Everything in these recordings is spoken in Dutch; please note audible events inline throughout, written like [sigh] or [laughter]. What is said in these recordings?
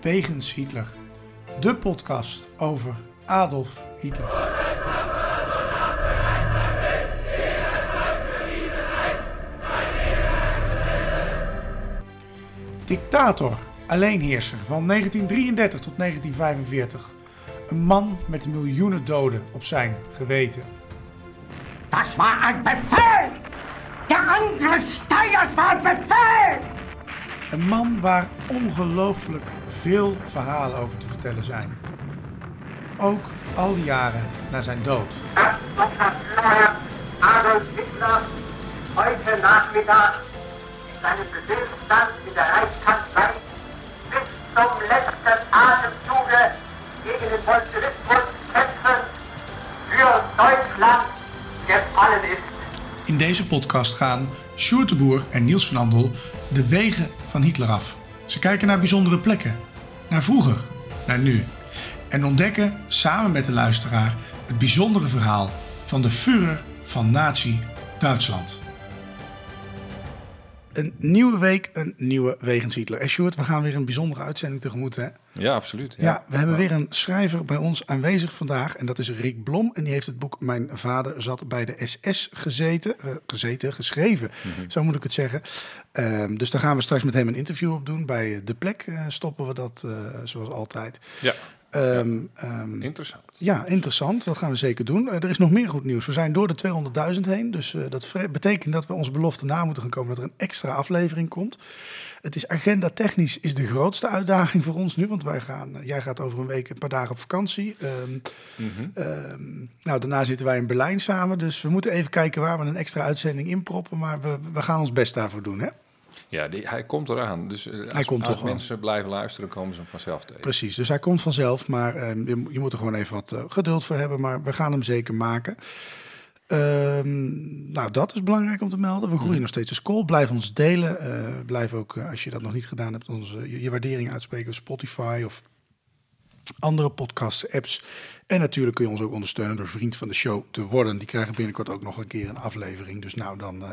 Wegens Hitler. De podcast over Adolf Hitler. Dictator, alleenheerser van 1933 tot 1945. Een man met miljoenen doden op zijn geweten. Das war ein Befehl! Der Angriff Steiners war ein Befehl! Een man waar ongelooflijk veel verhalen over te vertellen zijn. Ook al die jaren na zijn dood. Herr Adolf Hitler heute Nachmittag in seinem Befehlsstand in der Reichskanzlei bis zum letzten Atemzuge gegen den Bolschewismus kämpfen für Deutschland gefallen ist. In deze podcast gaan Sjoerd en Niels van Andel de wegen van Hitler af. Ze kijken naar bijzondere plekken, naar vroeger, naar nu. En ontdekken samen met de luisteraar het bijzondere verhaal van de Führer van Nazi Duitsland. Een nieuwe week, een nieuwe Wegens Hitler. En Sjoerd, we gaan weer een bijzondere uitzending tegemoet. Hè? Ja, absoluut. Ja, we hebben weer een schrijver bij ons aanwezig vandaag. En dat is Rick Blom. En die heeft het boek Mijn vader zat bij de SS gezeten. eh, gezeten, geschreven, zo moet ik het zeggen. Ehm, dus daar gaan we straks met hem een interview op doen. Bij De Plek eh, stoppen we dat, eh, zoals altijd. Ja, Ehm, ehm, interessant. ja, interessant. Dat gaan we zeker doen. Er is nog meer goed nieuws. We zijn door de 200.000 heen. Dus dat betekent dat we onze belofte na moeten gaan komen dat er een extra aflevering komt. Het is agenda technisch is de grootste uitdaging voor ons nu. Want wij gaan, eh, jij gaat over een week een paar dagen op vakantie. Ehm, ehm, nou, daarna zitten wij in Berlijn samen. Dus we moeten even kijken waar we een extra uitzending inproppen. Maar we, we gaan ons best daarvoor doen. Hè? Ja, die, hij komt eraan. Dus eh, als, komt als toch wel. mensen blijven luisteren, komen ze hem vanzelf tegen. Precies, dus hij komt vanzelf, maar ehm, je, je moet er gewoon even wat eh, geduld voor hebben. Maar we gaan hem zeker maken. Ehm, nou, dat is belangrijk om te melden. We groeien nog steeds de school. Blijf ons delen. Eh, blijf ook, eh, als je dat nog niet gedaan hebt, onze, je, je waardering uitspreken op Spotify of andere podcast apps. En natuurlijk kun je ons ook ondersteunen door vriend van de show te worden. Die krijgen binnenkort ook nog een keer een aflevering. Dus nou, dan eh,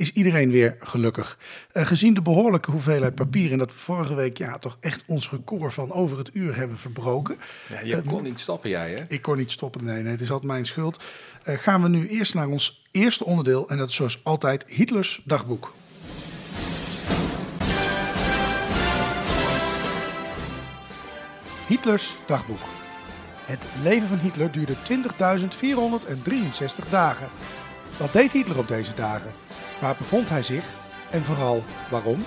is iedereen weer gelukkig. Eh, gezien de behoorlijke hoeveelheid papier en dat we vorige week ja, toch echt ons record van over het uur hebben verbroken. Ja, je kon niet stoppen, jij, hè? Ik kon niet stoppen, nee, nee het is altijd mijn schuld. Eh, gaan we nu eerst naar ons eerste onderdeel en dat is zoals altijd Hitlers dagboek. Hitlers dagboek. Het leven van Hitler duurde 20.463 dagen. Wat deed Hitler op deze dagen? Waar bevond hij zich? En vooral waarom?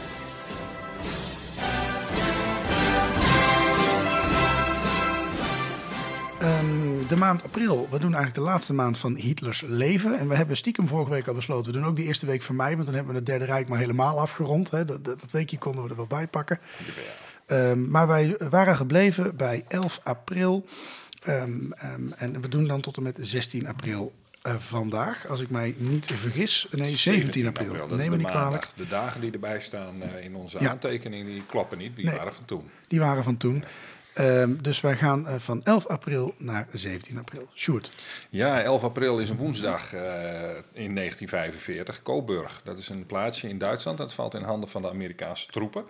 Ehm, de maand april, we doen eigenlijk de laatste maand van Hitlers leven. En we hebben stiekem vorige week al besloten, we doen ook die eerste week van mei, want dan hebben we het Derde Rijk maar helemaal afgerond. Hè. Dat, dat, weekje konden we er wel bij pakken. Ehm, maar wij waren gebleven bij 11 april. Ehm, en we doen dan tot en met 16 april eh, vandaag, als ik mij niet vergis. Nee, 17 april. Dat Neem me niet kwalijk. De dagen die erbij staan eh, in onze Ja. aantekeningen, die kloppen niet. Die Nee. waren van toen. Die waren van toen. Ehm, dus wij gaan eh, van 11 april naar 17 april. Sjoerd. Ja, 11 april is een woensdag in 1945. Coburg, dat is een plaatsje in Duitsland. Dat valt in handen van de Amerikaanse troepen.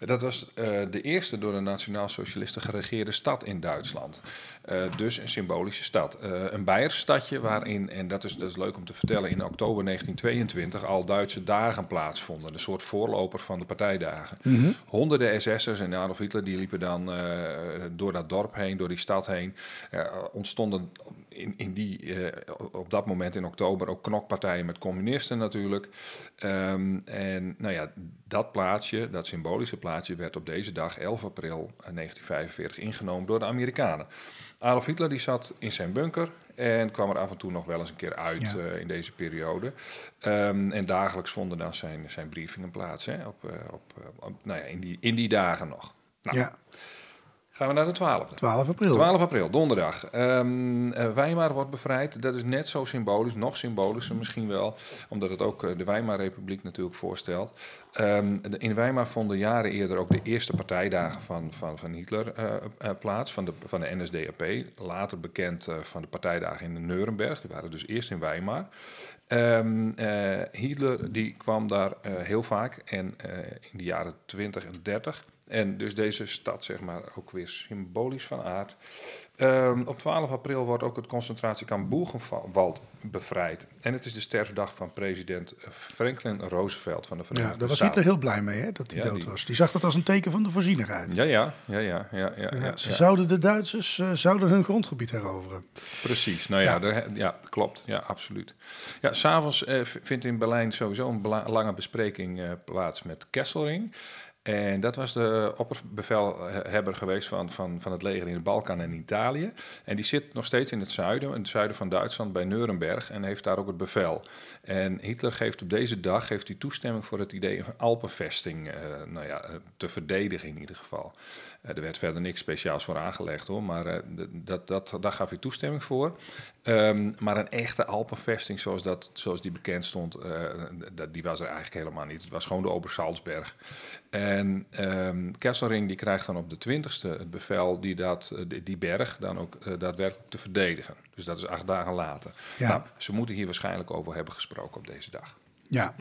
Dat was de eerste door de nationaal-socialisten geregeerde stad in Duitsland. Eh, dus een symbolische stad. Eh, een Beiers stadje waarin, en dat is, dat is leuk om te vertellen, in oktober 1922 al Duitse dagen plaatsvonden. Een soort voorloper van de partijdagen. Honderden SS'ers en Adolf Hitler die liepen dan eh, door dat dorp heen, door die stad heen. Er ontstonden in, in die, op dat moment in oktober ook knokpartijen met communisten natuurlijk. Ehm, en nou ja, dat plaatsje, dat symbolische plaatsje, werd op deze dag, 11 april eh, 1945, ingenomen door de Amerikanen. Adolf Hitler die zat in zijn bunker en kwam er af en toe nog wel eens een keer uit Ja. eh, in deze periode. Ehm, en dagelijks vonden dan zijn, zijn briefingen plaats hè, op, eh, op, eh, op, nou ja, in, die, in die dagen nog. Nou, Ja, Gaan we naar de 12e. 12 april. 12 april, donderdag. Ehm eh, Weimar wordt bevrijd. Dat is net zo symbolisch, nog symbolischer misschien wel, omdat het ook eh, de Weimarrepubliek natuurlijk voorstelt. Ehm, de- in Weimar vonden jaren eerder ook de eerste partijdagen van, van, van Hitler eh, plaats, van de, van de NSDAP. Later bekend van de partijdagen in Nuremberg. Die waren dus eerst in Weimar. Ehm, eh, Hitler die kwam daar heel vaak en in de jaren 20 en 30 En dus deze stad, zeg maar, ook weer symbolisch van aard. Ehm, op 12 april wordt ook het concentratiekamp Buchenwald bevrijd. En het is de sterfdag van president Franklin Roosevelt van de Verenigde Ja, daar was Staten. Hitler heel blij mee hè, dat hij Ja, dood die- was. Die zag dat als een teken van de voorzienigheid. Ja, ja, ja, ja, ja, ja, ze zouden de Duitsers eh, zouden hun grondgebied heroveren. Precies, nou ja, Ja. de- ja klopt, ja, absoluut. Ja, s'avonds v- vindt in Berlijn sowieso een lange bespreking eh, plaats met Kesselring. En dat was de opperbevelhebber geweest van, van, van het leger in de Balkan en Italië. En die zit nog steeds in het zuiden, in het zuiden van Duitsland, bij Nuremberg. En heeft daar ook het bevel. En Hitler geeft op deze dag geeft hij toestemming voor het idee van Alpenvesting eh, nou ja, eh, te verdedigen in ieder geval. Eh, er werd verder niks speciaals voor aangelegd hoor, maar eh, dat, dat, daar gaf hij toestemming voor. Ehm, maar een echte Alpenvesting zoals, dat, zoals die bekend stond, eh, dat, die was er eigenlijk helemaal niet. Het was gewoon de Obersalzberg. En ehm Kesselring die krijgt dan op de 20ste het bevel die, dat, die, berg dan ook daadwerkelijk te verdedigen. Dus dat is acht dagen later. Ja. Nou, ze moeten hier waarschijnlijk over hebben gesproken op deze dag. Ja,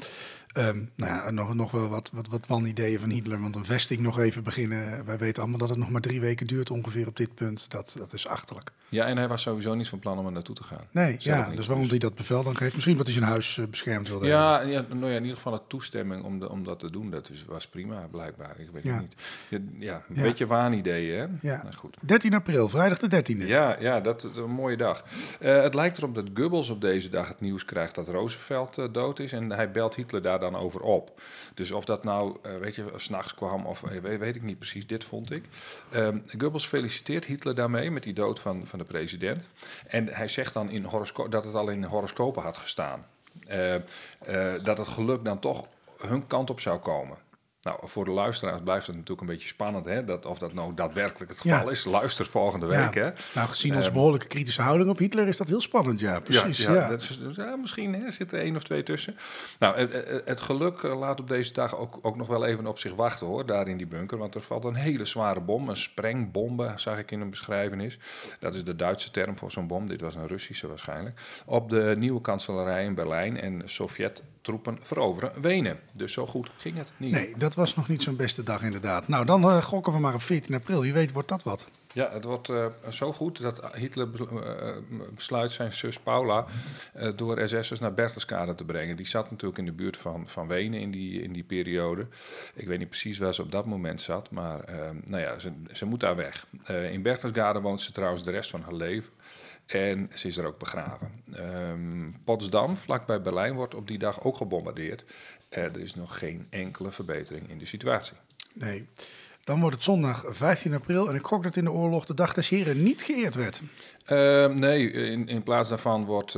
Ehm, nou ja, nog, nog wel wat, wat, wat wanideeën van Hitler. Want een vesting nog even beginnen. Wij weten allemaal dat het nog maar drie weken duurt ongeveer op dit punt. Dat, dat is achterlijk. Ja, en hij was sowieso niet van plan om er naartoe te gaan. Nee, Zelf ja, dus waarom hij dat bevel dan geeft? Misschien omdat hij zijn huis eh, beschermd wilde hebben. Ja, ja, nou ja, in ieder geval de toestemming om, de, om dat te doen, dat is, was prima, blijkbaar. Ik weet Ja. het niet. Ja, ja, een Ja. beetje waanideeën, hè? Ja. Nou, goed. 13 april, vrijdag de 13e. Ja, ja dat is een mooie dag. Eh, het lijkt erop dat Goebbels op deze dag het nieuws krijgt dat Roosevelt eh, dood is. En hij belt Hitler daar dan over op. Dus of dat nou, eh, weet je, s'nachts kwam of eh, weet, ik niet precies, dit vond ik. Ehm Goebbels feliciteert Hitler daarmee met die dood van, van de president. En hij zegt dan in dat het al in horoscopen had gestaan. Eh, eh, dat het geluk dan toch hun kant op zou komen. Nou, voor de luisteraars blijft het natuurlijk een beetje spannend, hè? Dat, of dat nou daadwerkelijk het geval Ja. is. Luister volgende Ja. week, hè? Nou, gezien onze Ehm, behoorlijke kritische houding op Hitler is dat heel spannend. Ja, precies. Ja, Ja, Dat is, ja, misschien hè, zit er één of twee tussen. Nou, het, geluk eh, laat op deze dag ook, ook nog wel even op zich wachten hoor, daar in die bunker. Want er valt een hele zware bom, een sprengbombe, zag ik in een beschrijvenis. Dat is de Duitse term voor zo'n bom, dit was een Russische waarschijnlijk. Op de nieuwe kanselarij in Berlijn en Sovjet-troepen veroveren Wenen. Dus zo goed ging het niet. Nee, dat was nog niet zo'n beste dag inderdaad. Nou, dan eh, gokken we maar op 14 april. Wie weet wordt dat wat. Ja, het wordt eh, zo goed dat Hitler eh, besluit zijn zus Paula door SS'ers naar Berchtesgaden te brengen. Die zat natuurlijk in de buurt van, van Wenen in die, in die periode. Ik weet niet precies waar ze op dat moment zat, maar nou ja, ze, ze moet daar weg. In Berchtesgaden woont ze trouwens de rest van haar leven. En ze is er ook begraven. Ehm Potsdam, vlakbij Berlijn, wordt op die dag ook gebombardeerd. Eh, er is nog geen enkele verbetering in de situatie. Nee. Dan wordt het zondag 15 april en ik gok dat in de oorlog de dag des heren niet geëerd werd. Ehm, nee, in, in plaats daarvan wordt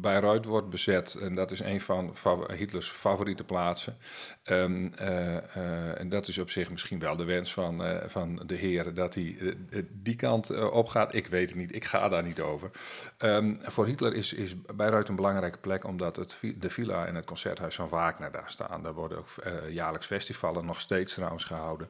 Bayreuth wordt bezet. En dat is een van Hitlers favoriete plaatsen. Ehm, eh, eh, en dat is op zich misschien wel de wens van, van de heren dat hij die kant eh, opgaat. Ik weet het niet, ik ga daar niet over. Ehm, voor Hitler is, is een belangrijke plek omdat het, de villa en het concerthuis van Wagner daar staan. Daar worden ook jaarlijks festivalen, nog steeds trouwens gehouden.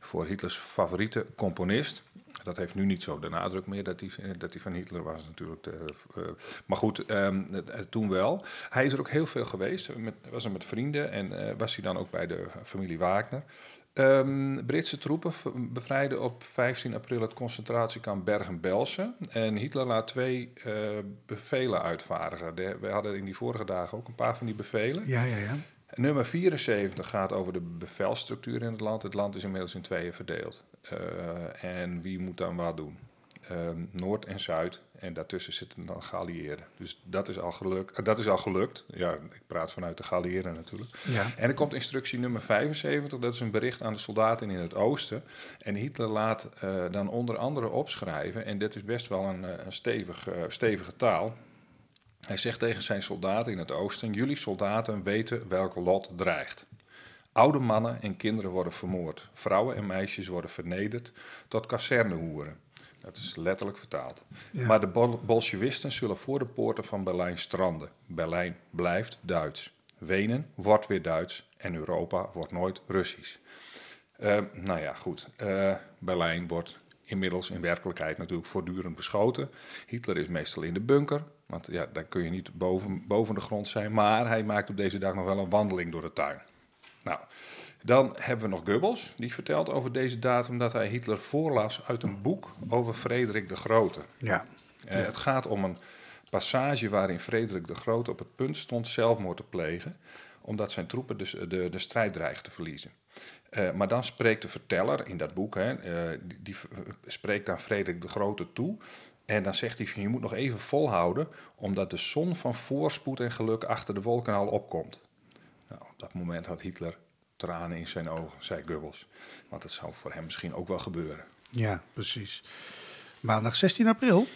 Voor Hitlers favoriete componist. Dat heeft nu niet zo de nadruk meer dat hij, eh, dat van Hitler was natuurlijk. De, eh, maar goed, ehm, het- toen wel. Hij is er ook heel veel geweest. Met, was er met vrienden en eh, was hij dan ook bij de familie Wagner. Ehm, Britse troepen bevrijden op 15 april het concentratiekamp Bergen-Belsen. En Hitler laat twee eh, bevelen uitvaardigen. De- we hadden in die vorige dagen ook een paar van die bevelen. Ja, ja, ja. Nummer 74 gaat over de bevelstructuur in het land. Het land is inmiddels in tweeën verdeeld. Eh, en wie moet dan wat doen? Ehm, Noord en Zuid. En daartussen zitten dan geallieerden. Dus dat is al, geluk, eh, dat is al gelukt. Ja, ik praat vanuit de geallieerden natuurlijk. ja. En er komt instructie nummer 75, dat is een bericht aan de soldaten in het oosten. En Hitler laat eh, dan onder andere opschrijven, en dit is best wel een, een stevig, stevige taal. Hij zegt tegen zijn soldaten in het oosten: Jullie soldaten weten welk lot dreigt. Oude mannen en kinderen worden vermoord. Vrouwen en meisjes worden vernederd tot kazernehoeren. Dat is letterlijk vertaald. Ja. Maar de bol- Bolsjewisten zullen voor de poorten van Berlijn stranden. Berlijn blijft Duits. Wenen wordt weer Duits en Europa wordt nooit Russisch. Eh, nou ja, goed. Eh, Berlijn wordt inmiddels in werkelijkheid natuurlijk voortdurend beschoten. Hitler is meestal in de bunker, want ja, daar kun je niet boven, boven de grond zijn. Maar hij maakt op deze dag nog wel een wandeling door de tuin. Nou, dan hebben we nog Goebbels. Die vertelt over deze datum dat hij Hitler voorlas uit een boek over Frederik de Grote. Ja. Eh, Het gaat om een passage waarin Frederik de Grote op het punt stond zelfmoord te plegen, omdat zijn troepen dus de, de strijd dreigden te verliezen. Eh, maar dan spreekt de verteller in dat boek, hè, eh, die, spreekt aan Frederik de Grote toe. En dan zegt hij van je moet nog even volhouden, omdat de zon van voorspoed en geluk achter de wolken al opkomt. Op dat moment had Hitler tranen in zijn ogen, zei Goebbels. Want dat zou voor hem misschien ook wel gebeuren. Ja, precies. Maandag 16 april.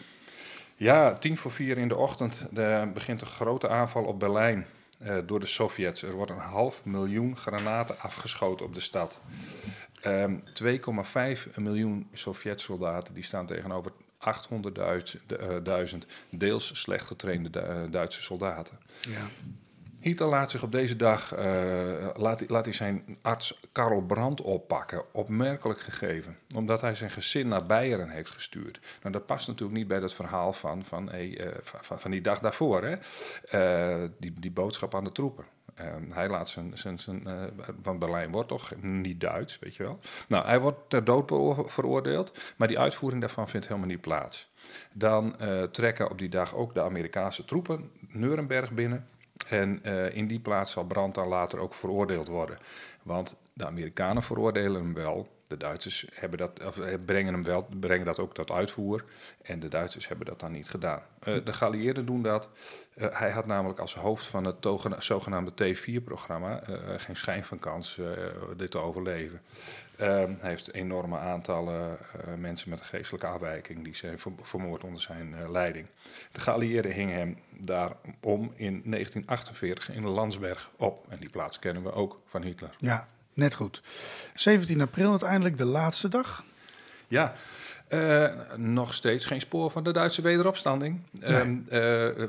Ja, tien voor vier in de ochtend eh, begint een grote aanval op Berlijn eh, door de Sovjets. Er wordt een half miljoen granaten afgeschoten op de stad. Ehm 2,5 miljoen Sovjet-soldaten die staan tegenover 800.000 eh, duizend deels slecht getrainde Du- eh, Duitse soldaten. Ja. Hitler laat zich op deze dag eh, laat, laat hij zijn arts Karl Brandt oppakken. Opmerkelijk gegeven. Omdat hij zijn gezin naar Beieren heeft gestuurd. Nou, dat past natuurlijk niet bij dat verhaal van, van, hey, eh, van, van- van die dag daarvoor. Hè? Eh, die, die boodschap aan de troepen. Eh, hij laat zijn, zijn, zijn eh, want Berlijn wordt toch niet Duits, weet je wel. Nou, hij wordt ter dood veroordeeld, maar die uitvoering daarvan vindt helemaal niet plaats. Dan eh, trekken op die dag ook de Amerikaanse troepen Nuremberg binnen. En eh, in die plaats zal Brandt dan later ook veroordeeld worden. Want de Amerikanen veroordelen hem wel. De Duitsers hebben dat, of, eh, brengen hem wel, brengen dat ook tot uitvoer. En de Duitsers hebben dat dan niet gedaan. Eh, de geallieerden doen dat. Hij had namelijk als hoofd van het zogenaamde T4-programma eh, geen schijn van kans dit te overleven. Ehm, hij heeft enorme aantallen eh, mensen met een geestelijke afwijking die zijn ver- vermoord onder zijn eh, leiding. De geallieerden hingen hem daarom in 1948 in Landsberg op. En die plaats kennen we ook van Hitler. ja, net goed. 17 april uiteindelijk de laatste dag. Ja, eh, nog steeds geen spoor van de Duitse wederopstanding. Ehm, eh,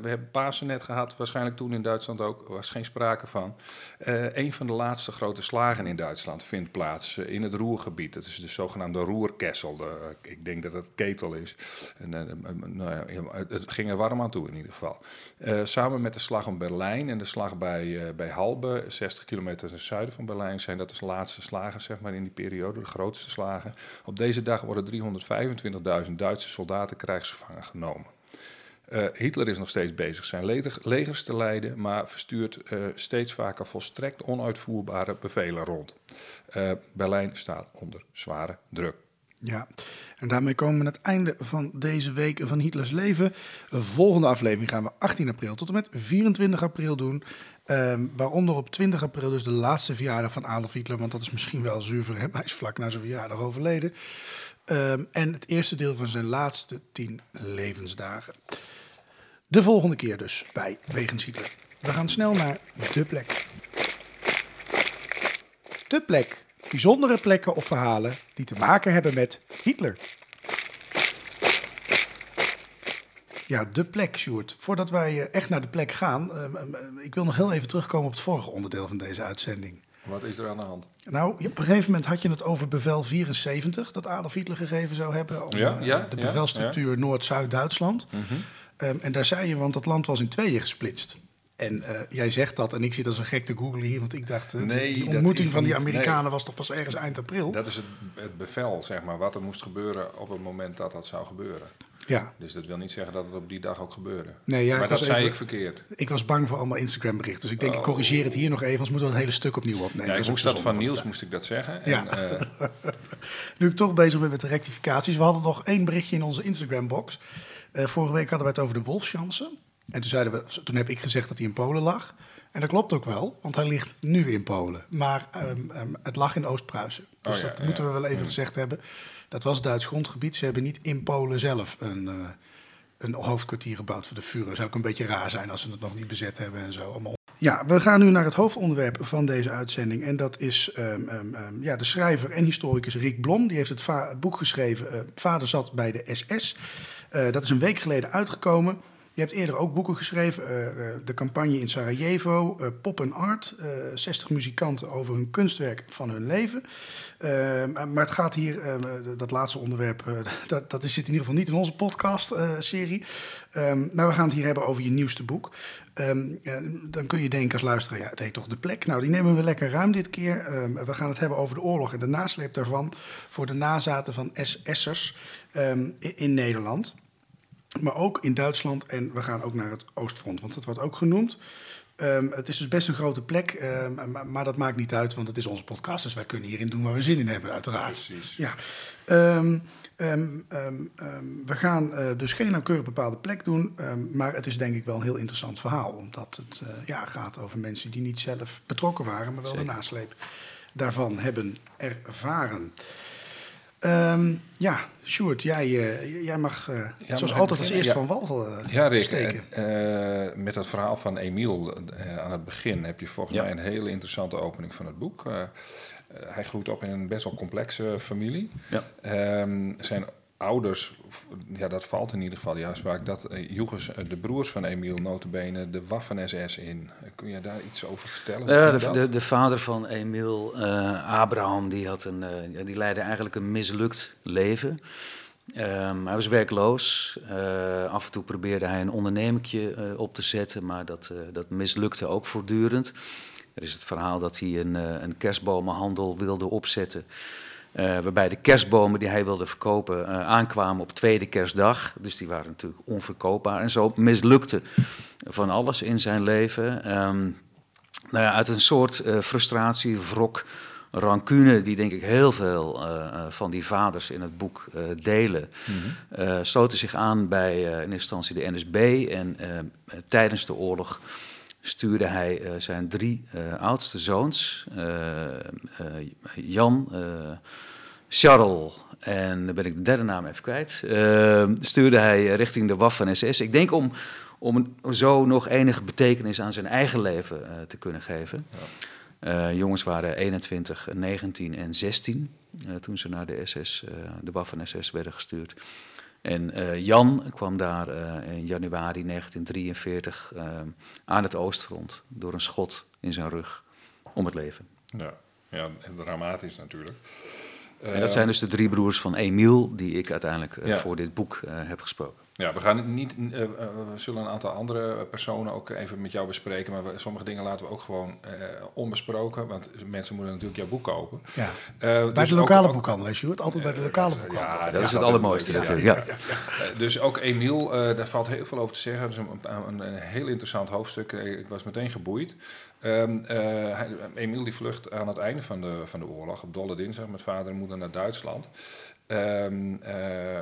we hebben Pasen net gehad, waarschijnlijk toen in Duitsland ook, was geen sprake van. Eh, een van de laatste grote slagen in Duitsland vindt plaats in het Roergebied. Dat is de zogenaamde Roerkessel. De, ik denk dat het ketel is. En, nou ja, het- ging er warm aan toe in ieder geval. Samen met de slag om Berlijn en de slag bij, bij Halbe, 60 kilometer ten zuiden van Berlijn, zijn dat de laatste slagen zeg maar, in die periode, de grootste slagen. Op deze dag worden 325.000 Duitse soldaten krijgsgevangen genomen. Eh, Hitler is nog steeds bezig zijn leger- legers te leiden, maar verstuurt eh, steeds vaker volstrekt onuitvoerbare bevelen rond. Eh, Berlijn staat onder zware druk. Ja, en daarmee komen we aan het einde van deze week van Hitlers leven. De volgende aflevering gaan we 18 april tot en met 24 april doen. Ehm, waaronder op 20 april dus de laatste verjaardag van Adolf Hitler. Want dat is misschien wel zuur voor hem. Hij is vlak na zijn verjaardag overleden. Ehm, en het eerste deel van zijn laatste 10 levensdagen. De volgende keer dus bij Wegens Hitler. We gaan snel naar de plek. De plek. Bijzondere plekken of verhalen die te maken hebben met Hitler. Ja, de plek, Sjoerd. Voordat wij eh, echt naar de plek gaan, ehm, ehm, ik wil nog heel even terugkomen op het vorige onderdeel van deze uitzending. Wat is er aan de hand? Nou, op een gegeven moment had je het over bevel 74, dat Adolf Hitler gegeven zou hebben om Ja, eh, ja, de ja, bevelstructuur Noord-Zuid-Duitsland. Mhm. Ehm, en daar zei je, want dat land was in tweeën gesplitst. En eh, jij zegt dat, en ik zit als een gek te googlen hier, want ik dacht, eh, die- Nee, die dat ontmoeting van die Amerikanen nee. was toch pas ergens eind april? Dat is het, het bevel, zeg maar, wat er moest gebeuren op het moment dat dat zou gebeuren. Ja, Dus dat wil niet zeggen dat het op die dag ook gebeurde. Nee, ja, maar dat zei even- ik verkeerd. ik was bang voor allemaal Instagram berichten. Dus ik denk, ik corrigeer het hier nog even, anders moeten we het hele stuk opnieuw opnemen. Ja, ik moest dat van Niels moest ik dat zeggen. Ja. En, eh, [laughs] Nu ik toch bezig ben met de rectificaties. We hadden nog één berichtje in onze Instagram-box. Eh, vorige week hadden we het over de Wolfschansen. En toen, zeiden we, toen heb ik gezegd dat hij in Polen lag. En dat klopt ook wel, want hij ligt nu in Polen. Maar ehm, ehm, het lag in Oost-Pruisen. Dus Oh ja, dat ja. moeten we wel even gezegd hebben. Dat was Duits grondgebied. Ze hebben niet in Polen zelf een, eh, een hoofdkwartier gebouwd voor de Führer. Zou ook een beetje raar zijn als ze het nog niet bezet hebben en zo. Allemaal. Ja, we gaan nu naar het hoofdonderwerp van deze uitzending. En dat is ehm, ja, de schrijver en historicus Rick Blom. Die heeft het boek geschreven, eh, Vader zat bij de SS. Eh, dat is een week geleden uitgekomen. Je hebt eerder ook boeken geschreven. eh, eh, de campagne in Sarajevo, eh, Pop en Art. eh 60 muzikanten over hun kunstwerk van hun leven. Maar het gaat hier, dat laatste onderwerp, [laughs] dat, dat zit in ieder geval niet in onze podcast-serie. maar we gaan het hier hebben over je nieuwste boek. Ehm, eh, dan kun je denken als luisteraar, ja, het heet toch de plek? Nou, die nemen we lekker ruim dit keer. Ehm, we gaan het hebben over de oorlog en de nasleep daarvan voor de nazaten van SS'ers ehm, in Nederland. Maar ook in Duitsland en we gaan ook naar het Oostfront, want dat wordt ook genoemd. Ehm, het is dus best een grote plek, ehm, maar, maar dat maakt niet uit, want het is onze podcast. Dus wij kunnen hierin doen waar we zin in hebben, uiteraard. Precies. Ja. Ehm, we gaan eh, dus geen nauwkeurig bepaalde plek doen, maar het is denk ik wel een heel interessant verhaal. Omdat het eh, ja, gaat over mensen die niet zelf betrokken waren, maar wel de nasleep daarvan hebben ervaren. Ehm, ja, Sjoerd, jij, eh, jij mag eh, zoals altijd als beginnen? eerst Ja. van wal eh, Ja, Rick, steken. met dat verhaal van Emiel eh, aan het begin heb je volgens Ja. mij een hele interessante opening van het boek. Hij groeit op in een best wel complexe familie. Ja. Ehm, zijn ouders, ja, dat valt in ieder geval die uitspraak, dat uh, de broers van Emiel notabene de Waffen-SS in. Eh, Kun je daar iets over vertellen? De, de, de vader van Emiel, Abraham, die, had een, die leidde eigenlijk een mislukt leven. Ehm, hij was werkloos. Af en toe probeerde hij een ondernemingje eh, op te zetten, maar dat, dat mislukte ook voortdurend. Er is het verhaal dat hij een, een kerstbomenhandel wilde opzetten. Eh, waarbij de kerstbomen die hij wilde verkopen eh, aankwamen op tweede kerstdag. Dus die waren natuurlijk onverkoopbaar. En zo mislukte van alles in zijn leven. Ehm, nou ja, uit een soort eh, frustratie, wrok, rancune, die denk ik heel veel van die vaders in het boek eh, delen, eh, sloten zich aan bij in eerste instantie de NSB. En tijdens de oorlog stuurde hij eh, zijn drie eh, oudste zoons, eh, Jan, Charles en dan ben ik de derde naam even kwijt, stuurde hij richting de Waffen-SS. Ik denk om, om zo nog enige betekenis aan zijn eigen leven te kunnen geven. Jongens waren 21, 19 en 16 eh, toen ze naar de SS, de Waffen-SS werden gestuurd. En eh, Jan kwam daar eh, in januari 1943 eh, aan het oostfront door een schot in zijn rug om het leven. Ja, ja dramatisch natuurlijk. En dat zijn dus de drie broers van Emiel die ik uiteindelijk Ja. voor dit boek heb gesproken. Ja, we gaan niet. eh, eh, we zullen een aantal andere personen ook even met jou bespreken. Maar we- sommige dingen laten we ook gewoon eh, onbesproken. Want mensen moeten natuurlijk jouw boek kopen. Ja. Eh, Bij dus de lokale ook- ook- boekhandel, hè, Sjoerd? Altijd bij de lokale boekhandel. Ja, Dat is ja, het allermooiste ja, natuurlijk. Ja. Dus ook Emiel, eh, daar valt heel veel over te zeggen. Dat is een, een, een heel interessant hoofdstuk. Ik was meteen geboeid. Ehm, eh, hij- Emiel die vlucht aan het einde van de, van de oorlog, op Dolle Dinsdag, met vader en moeder naar Duitsland. Ehm, eh,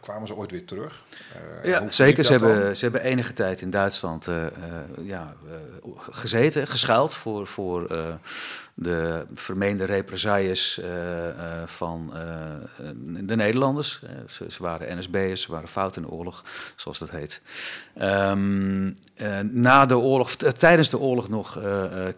kwamen ze ooit weer terug? Eh, Ja, zeker. Ze dan? hebben, ze hebben enige tijd in Duitsland eh, ja, gezeten, geschuild voor, voor de vermeende represailles van de Nederlanders. Ze, ze waren NSB'ers, ze waren fout in de oorlog, zoals dat heet. Ehm, eh, na de oorlog, tijdens de oorlog nog,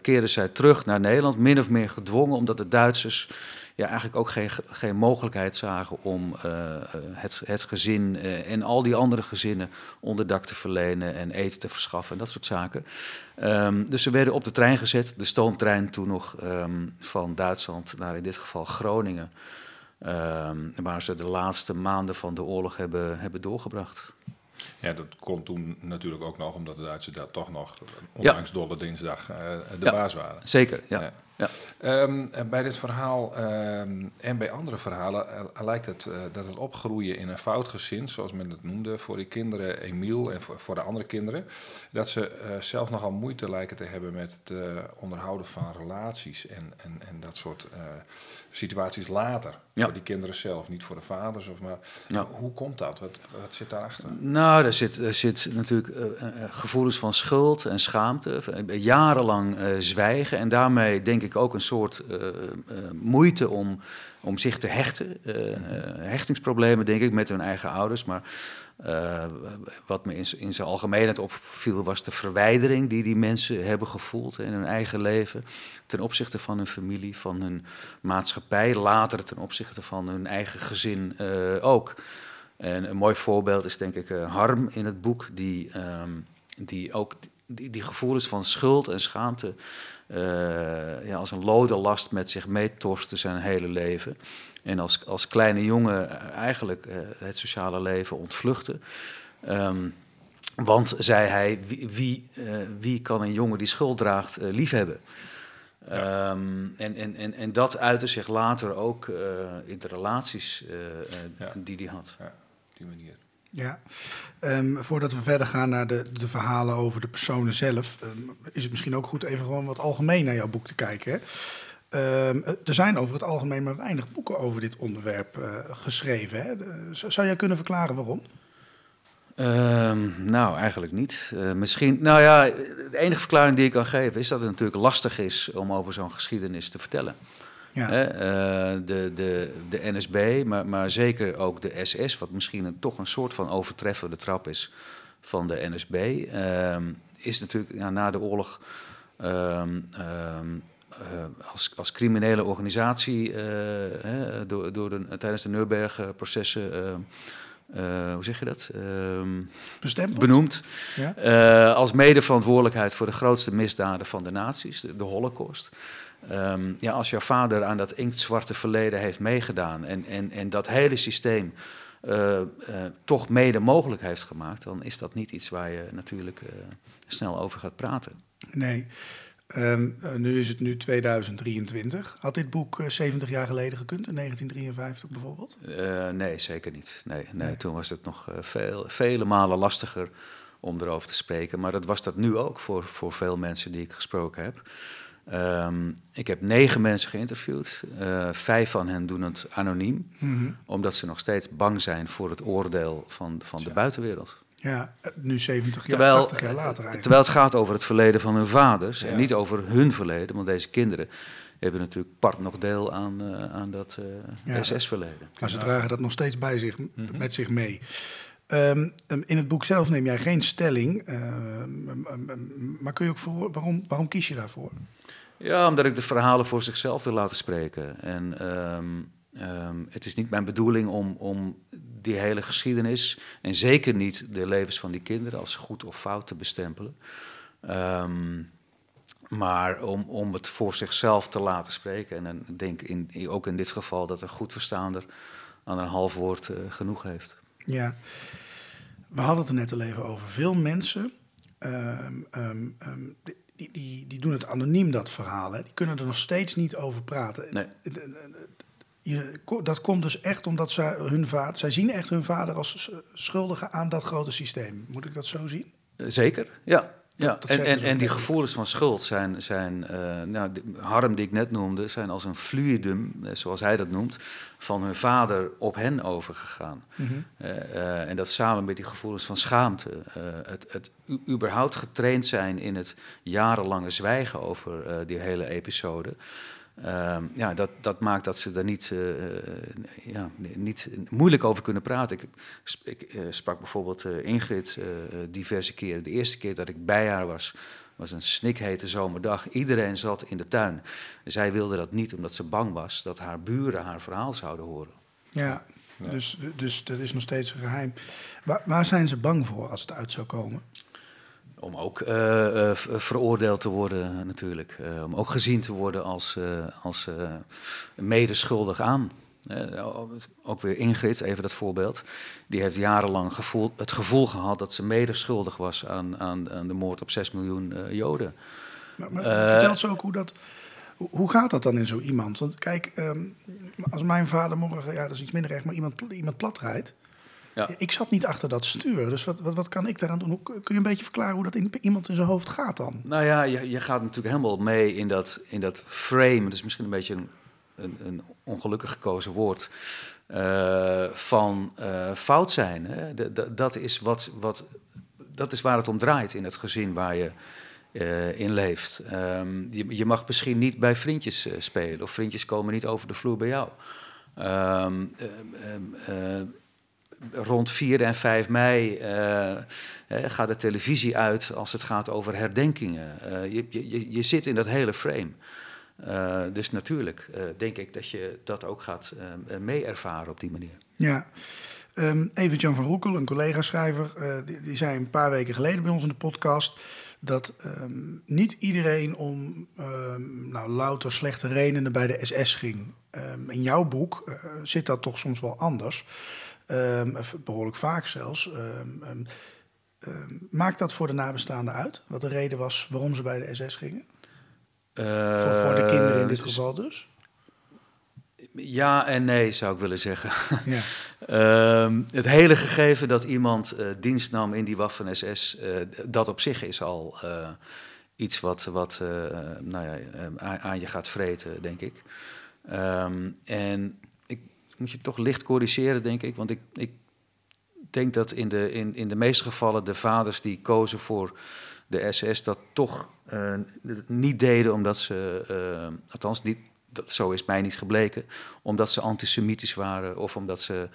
keerden zij terug naar Nederland, min of meer gedwongen, omdat de Duitsers ja, eigenlijk ook geen, geen mogelijkheid zagen om eh, eh, het, het gezin eh, en al die andere gezinnen onderdak te verlenen en eten te verschaffen en dat soort zaken. Ehm, dus ze werden op de trein gezet, de stoomtrein toen nog ehm, van Duitsland naar in dit geval Groningen, ehm, waar ze de laatste maanden van de oorlog hebben, hebben doorgebracht. Ja, dat kon toen natuurlijk ook nog, omdat de Duitsers daar toch nog, ondanks Dolle Dinsdag, de Ja. baas waren. Zeker, ja. Ja. Ja. Ehm, en bij dit verhaal ehm, en bij andere verhalen eh, lijkt het eh, dat het opgroeien in een fout gezin, zoals men het noemde, voor die kinderen, Emiel en voor, de andere kinderen, dat ze eh, zelf nogal moeite lijken te hebben met het eh, onderhouden van relaties en, en, en dat soort eh, situaties later. Ja. Voor die kinderen zelf, niet voor de vaders. Of maar, Ja. Hoe komt dat? Wat, wat zit daarachter? Nou, er zit, er zit natuurlijk eh, eh, eh, gevoelens van schuld en schaamte, jarenlang zwijgen en daarmee denk ik ook een soort moeite om, om zich te hechten. Hechtingsproblemen denk ik met hun eigen ouders, maar eh, wat me in, in zijn algemeenheid opviel was de verwijdering die die mensen hebben gevoeld in hun eigen leven ten opzichte van hun familie, van hun maatschappij, later ten opzichte van hun eigen gezin eh, ook. En een mooi voorbeeld is denk ik uh, Harm in het boek, die, ehm, die ook die, die gevoelens van schuld en schaamte ja, als een lode last met zich meetorste zijn hele leven. En als, als kleine jongen eigenlijk het sociale leven ontvluchten. Um, want, zei hij, wie, wie, uh, wie, kan een jongen die schuld draagt uh, liefhebben? Ja. Um, en, en, en, en dat uitte zich later ook uh, in de relaties ja. die hij had. Ja, op die manier. Ja, um, voordat we verder gaan naar de, de verhalen over de personen zelf, um, is het misschien ook goed even gewoon wat algemeen naar jouw boek te kijken. Hè? Er zijn over het algemeen maar weinig boeken over dit onderwerp geschreven. Hè? Zou jij kunnen verklaren waarom? Um, nou, eigenlijk niet. Uh, misschien, nou ja, de enige verklaring die ik kan geven is dat het natuurlijk lastig is om over zo'n geschiedenis te vertellen. Ja. Uh, de, de, de NSB, maar, maar zeker ook de SS, wat misschien een, toch een soort van overtreffende trap is van de NSB, ehm, is natuurlijk ja, na de oorlog um, als, als criminele organisatie door, door de, tijdens de Nuremberg-processen uh, hoe zeg je dat? Uh, benoemd. Ja? Uh, als medeverantwoordelijkheid voor de grootste misdaden van de naties, de, de Holocaust. Um, ja, als jouw vader aan dat inktzwarte verleden heeft meegedaan en, en, en dat hele systeem toch mede mogelijk heeft gemaakt, dan is dat niet iets waar je natuurlijk snel over gaat praten. Nee. Um, nu is het nu 2023. Had dit boek 70 jaar geleden gekund, in 1953 bijvoorbeeld? Uh, nee, zeker niet. Nee, nee, nee, toen was het nog veel, vele malen lastiger om erover te spreken. Maar dat was dat nu ook voor, voor veel mensen die ik gesproken heb. Um, ik heb negen mensen geïnterviewd. Uh, vijf van hen doen het anoniem, mm -hmm. omdat ze nog steeds bang zijn voor het oordeel van, van de buitenwereld. Ja, nu 70 jaar, terwijl, 80 jaar later eigenlijk. Terwijl het gaat over het verleden van hun vaders ja. en niet over hun verleden. Want deze kinderen hebben natuurlijk part nog deel aan, uh, aan dat uh, ja. SS-verleden. Maar ze dragen dat nog steeds bij zich, mm -hmm. met zich mee. Um, in het boek zelf neem jij geen stelling. Uh, maar kun je ook voor, waarom, waarom kies je daarvoor? Ja, omdat ik de verhalen voor zichzelf wil laten spreken. En um, um, het is niet mijn bedoeling om, om die hele geschiedenis, en zeker niet de levens van die kinderen, als goed of fout te bestempelen. Um, maar om, om het voor zichzelf te laten spreken. En ik denk in, ook in dit geval dat een goed verstaander aan een half woord uh, genoeg heeft. Ja, we hadden het er net al even over. Veel mensen um, um, die, die, die doen het anoniem, dat verhaal. Hè? Die kunnen er nog steeds niet over praten. Nee. Je, dat komt dus echt omdat zij, hun vader, zij zien echt hun vader als schuldige aan dat grote systeem. Moet ik dat zo zien? Zeker, ja. Ja, dat, dat en, en, en die gevoelens van schuld zijn, zijn uh, nou, de harm die ik net noemde, zijn als een fluidum, eh, zoals hij dat noemt, van hun vader op hen overgegaan. Mm -hmm. uh, uh, en dat samen met die gevoelens van schaamte, het, het überhaupt getraind zijn in het jarenlange zwijgen over die hele episode. Uh, ja, dat, dat maakt dat ze daar niet, uh, ja, niet moeilijk over kunnen praten. Ik, ik uh, sprak bijvoorbeeld Ingrid diverse keren. De eerste keer dat ik bij haar was, was een snikhete zomerdag. Iedereen zat in de tuin. Zij wilde dat niet omdat ze bang was dat haar buren haar verhaal zouden horen. Ja, ja. Dus, dus dat is nog steeds een geheim. Waar, waar zijn ze bang voor als het uit zou komen? Om ook uh, uh, veroordeeld te worden, natuurlijk. Uh, om ook gezien te worden als, als medeschuldig aan. ook weer Ingrid, even dat voorbeeld. Die heeft jarenlang gevoel, het gevoel gehad dat ze medeschuldig was aan, aan, aan de moord op 6 miljoen Joden. Maar, maar vertelt ze ook hoe dat. Hoe gaat dat dan in zo iemand? Want kijk, um, als mijn vader morgen, ja, dat is iets minder echt, maar iemand, iemand plat rijdt. Ja. Ik zat niet achter dat stuur, dus wat, wat, wat kan ik daaraan doen? Hoe, kun je een beetje verklaren hoe dat in, iemand in zijn hoofd gaat dan? Nou ja, je, je gaat natuurlijk helemaal mee in dat, in dat frame. Dat is misschien een beetje een, een, een ongelukkig gekozen woord. Uh, van uh, fout zijn. Hè? De, de, dat, is wat, wat, dat is waar het om draait in het gezin waar je uh, in leeft. Um, je, je, mag misschien niet bij vriendjes spelen, of vriendjes komen niet over de vloer bij jou. Um, rond 4 en 5 mei uh, gaat de televisie uit als het gaat over herdenkingen. Uh, je, je, je zit in dat hele frame. Dus natuurlijk denk ik dat je dat ook gaat mee ervaren op die manier. Ja. Um, Evert-Jan van Roekel, een collega-schrijver, die, die, zei een paar weken geleden bij ons in de podcast dat um, niet iedereen om um, nou, louter slechte redenen bij de SS ging. in jouw boek zit dat toch soms wel anders, behoorlijk vaak zelfs. maakt dat voor de nabestaanden uit, wat de reden was waarom ze bij de SS gingen? Uh, voor, voor de kinderen in dit geval dus? Ja en nee, zou ik willen zeggen. [laughs] Ja. um, het hele gegeven dat iemand uh, dienst nam in die Waffen-SS, uh, eh, dat op zich is al iets wat, wat nou ja, aan, aan, je gaat vreten, denk ik. Um, en moet je toch licht corrigeren, denk ik. Want ik, ik denk dat in de, in, in de meeste gevallen de vaders die kozen voor de SS dat toch niet deden omdat ze, althans niet dat, zo is mij niet gebleken, omdat ze antisemitisch waren of omdat ze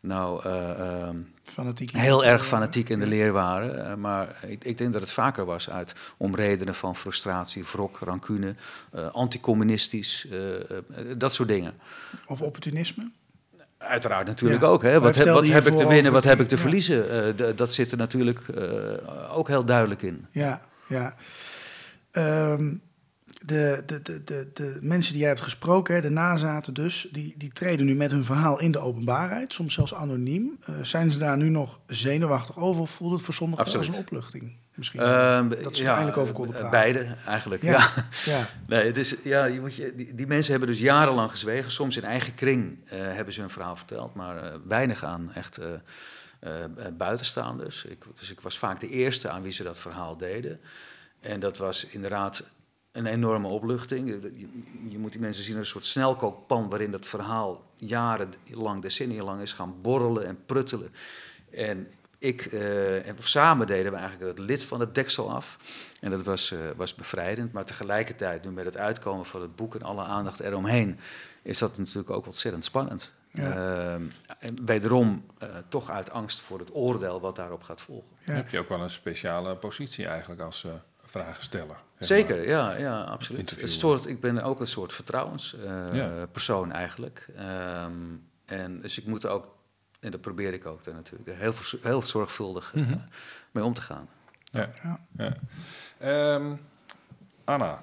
nou uh, fanatiek heel erg fanatiek in de leer waren. Uh, maar ik, ik, denk dat het vaker was uit om redenen van frustratie, wrok, rancune, anticommunistisch, dat soort dingen. Of opportunisme? Uiteraard natuurlijk ook. Hè? Wat, wat heb ik te winnen, wat heb ik te verliezen? dat zit er natuurlijk ook heel duidelijk in. Ja, ja. Um, de, de, de, de, de mensen die jij hebt gesproken, de nazaten dus, die, die treden nu met hun verhaal in de openbaarheid, soms zelfs anoniem. Uh, zijn ze daar nu nog zenuwachtig over of voelt het voor sommigen als een opluchting? Misschien uh, dat ze ja, eindelijk over konden praten. Beide eigenlijk, ja. ja. [laughs] Nee, het is, ja je moet je, die, die, mensen hebben dus jarenlang gezwegen. Soms in eigen kring uh, hebben ze hun verhaal verteld, maar uh, weinig aan echt buitenstaanders. Ik, dus ik was vaak de eerste aan wie ze dat verhaal deden. En dat was inderdaad een enorme opluchting. Je, je, moet die mensen zien als een soort snelkookpan waarin dat verhaal jarenlang, decennia lang is gaan borrelen en pruttelen. En ik, uh, en samen deden we eigenlijk het lid van het deksel af. En dat was, uh, was bevrijdend. Maar tegelijkertijd, nu met het uitkomen van het boek en alle aandacht eromheen, is dat natuurlijk ook ontzettend spannend. Ja. Uh, en wederom toch uit angst voor het oordeel wat daarop gaat volgen. Ja. Heb je ook wel een speciale positie eigenlijk als vragensteller. Zeker, ja, ja absoluut. Het soort, ik ben ook een soort vertrouwenspersoon uh, eigenlijk. Um, en dus ik moet er ook, en dat probeer ik ook natuurlijk, heel, heel zorgvuldig mm -hmm. mee om te gaan. Ja, ja. ja. Um, Anna,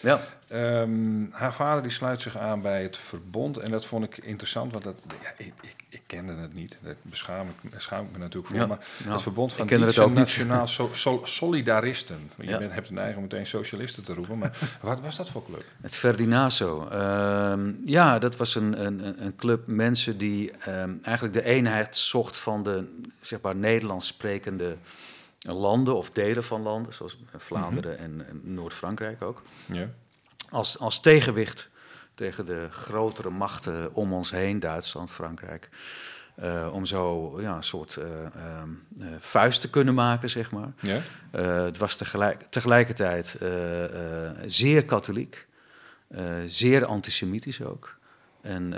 ja. Um, haar vader die sluit zich aan bij het verbond. En dat vond ik interessant, want dat, ja, ik, ik, ik, kende het niet. Dat beschaam ik, beschaam ik me natuurlijk voor. Ja. Maar nou, het verbond van Dietse Nationaal so, so, Solidaristen. Je bent, hebt een eigen meteen socialisten te roepen. Maar [laughs] wat was dat voor club? Het Ferdinaso. Uh, ja, dat was een, een, een club mensen die um, eigenlijk de eenheid zocht van de zeg maar, Nederlands sprekende landen of delen van landen, zoals Vlaanderen mhm. en, en Noord-Frankrijk ook. Ja. Als, als tegenwicht tegen de grotere machten om ons heen, Duitsland, Frankrijk. Uh, om zo ja, een soort uh, uh, vuist te kunnen maken, zeg maar. Ja. het was tegelijk, tegelijkertijd zeer katholiek, zeer antisemitisch ook en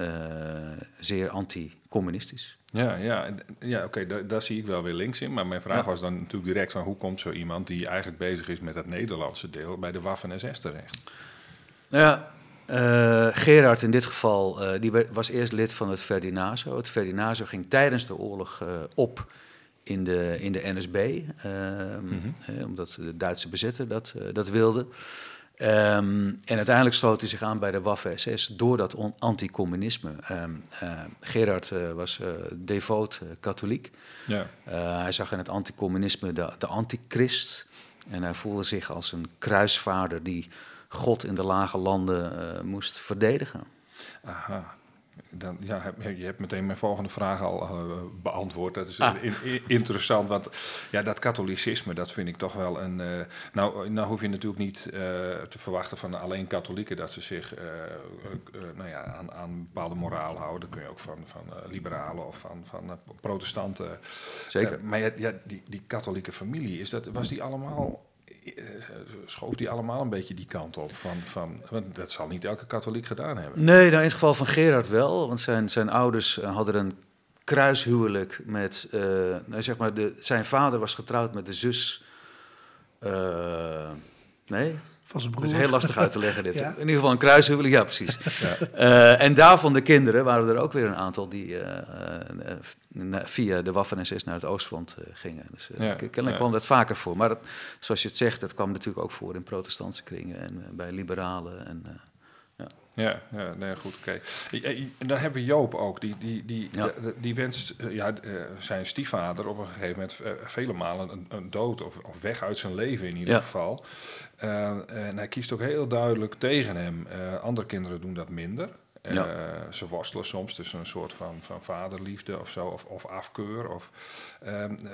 zeer anti-communistisch. Ja, ja, ja oké, okay, daar, zie ik wel weer links in. Maar mijn vraag was dan natuurlijk direct van hoe komt zo iemand die eigenlijk bezig is met het Nederlandse deel bij de Waffen-SS terecht? Ja, uh, Gerard in dit geval, uh, die was eerst lid van het Ferdinazo. Het Ferdinazo ging tijdens de oorlog uh, op in de, in de NSB, ehm, mm -hmm. omdat de Duitse bezetter dat, dat wilde. Um, en uiteindelijk sloot hij zich aan bij de Waffen-SS door dat anticommunisme. Um, uh, Gerard uh, was uh, devoot katholiek. Ja. hij zag in het anticommunisme de, de antichrist. En hij voelde zich als een kruisvaarder die God in de lage landen moest verdedigen. Aha. Dan, ja, je hebt meteen mijn volgende vraag al uh, beantwoord. Dat is ah. in, interessant, want ja, dat katholicisme, dat vind ik toch wel een... Uh, nou, nou hoef je natuurlijk niet uh, te verwachten van alleen katholieken... dat ze zich nou ja, aan, aan bepaalde moraal houden. Dat kun je ook van, van liberalen of van, van protestanten. Zeker. maar ja, ja, die, die katholieke familie, is dat, was die allemaal eh, schoof die allemaal een beetje die kant op. Van, van, dat zal niet elke katholiek gedaan hebben. Nee, nou in het geval van Gerard wel. Want zijn, zijn ouders eh, hadden een kruishuwelijk met... Uh, nou zeg maar, de, zijn vader was getrouwd met de zus... Nee, Van zijn broer. Het is heel lastig uit te leggen dit. [laughs] Ja. In ieder geval een kruishuwelijk, ja precies. [laughs] Eh, en daarvan de kinderen waren er ook weer een aantal die eh, eh, via de Waffen-SS naar het Oostfront gingen. Dus Ja, kennelijk ja. kwam dat vaker voor. Maar dat, zoals je het zegt, dat kwam natuurlijk ook voor in protestantse kringen en bij liberalen. En, eh, Ja, ja nee, goed, oké. En dan hebben we Joop ook, die, die, die, Ja. die wenst ja, zijn stiefvader op een gegeven moment vele malen een, een dood of, of weg uit zijn leven in ieder Ja. geval. Eh, en hij kiest ook heel duidelijk tegen hem. Eh, andere kinderen doen dat minder. Eh. Ze worstelen soms tussen een soort van, van vaderliefde of zo, of, of afkeur. Of, ehm, eh,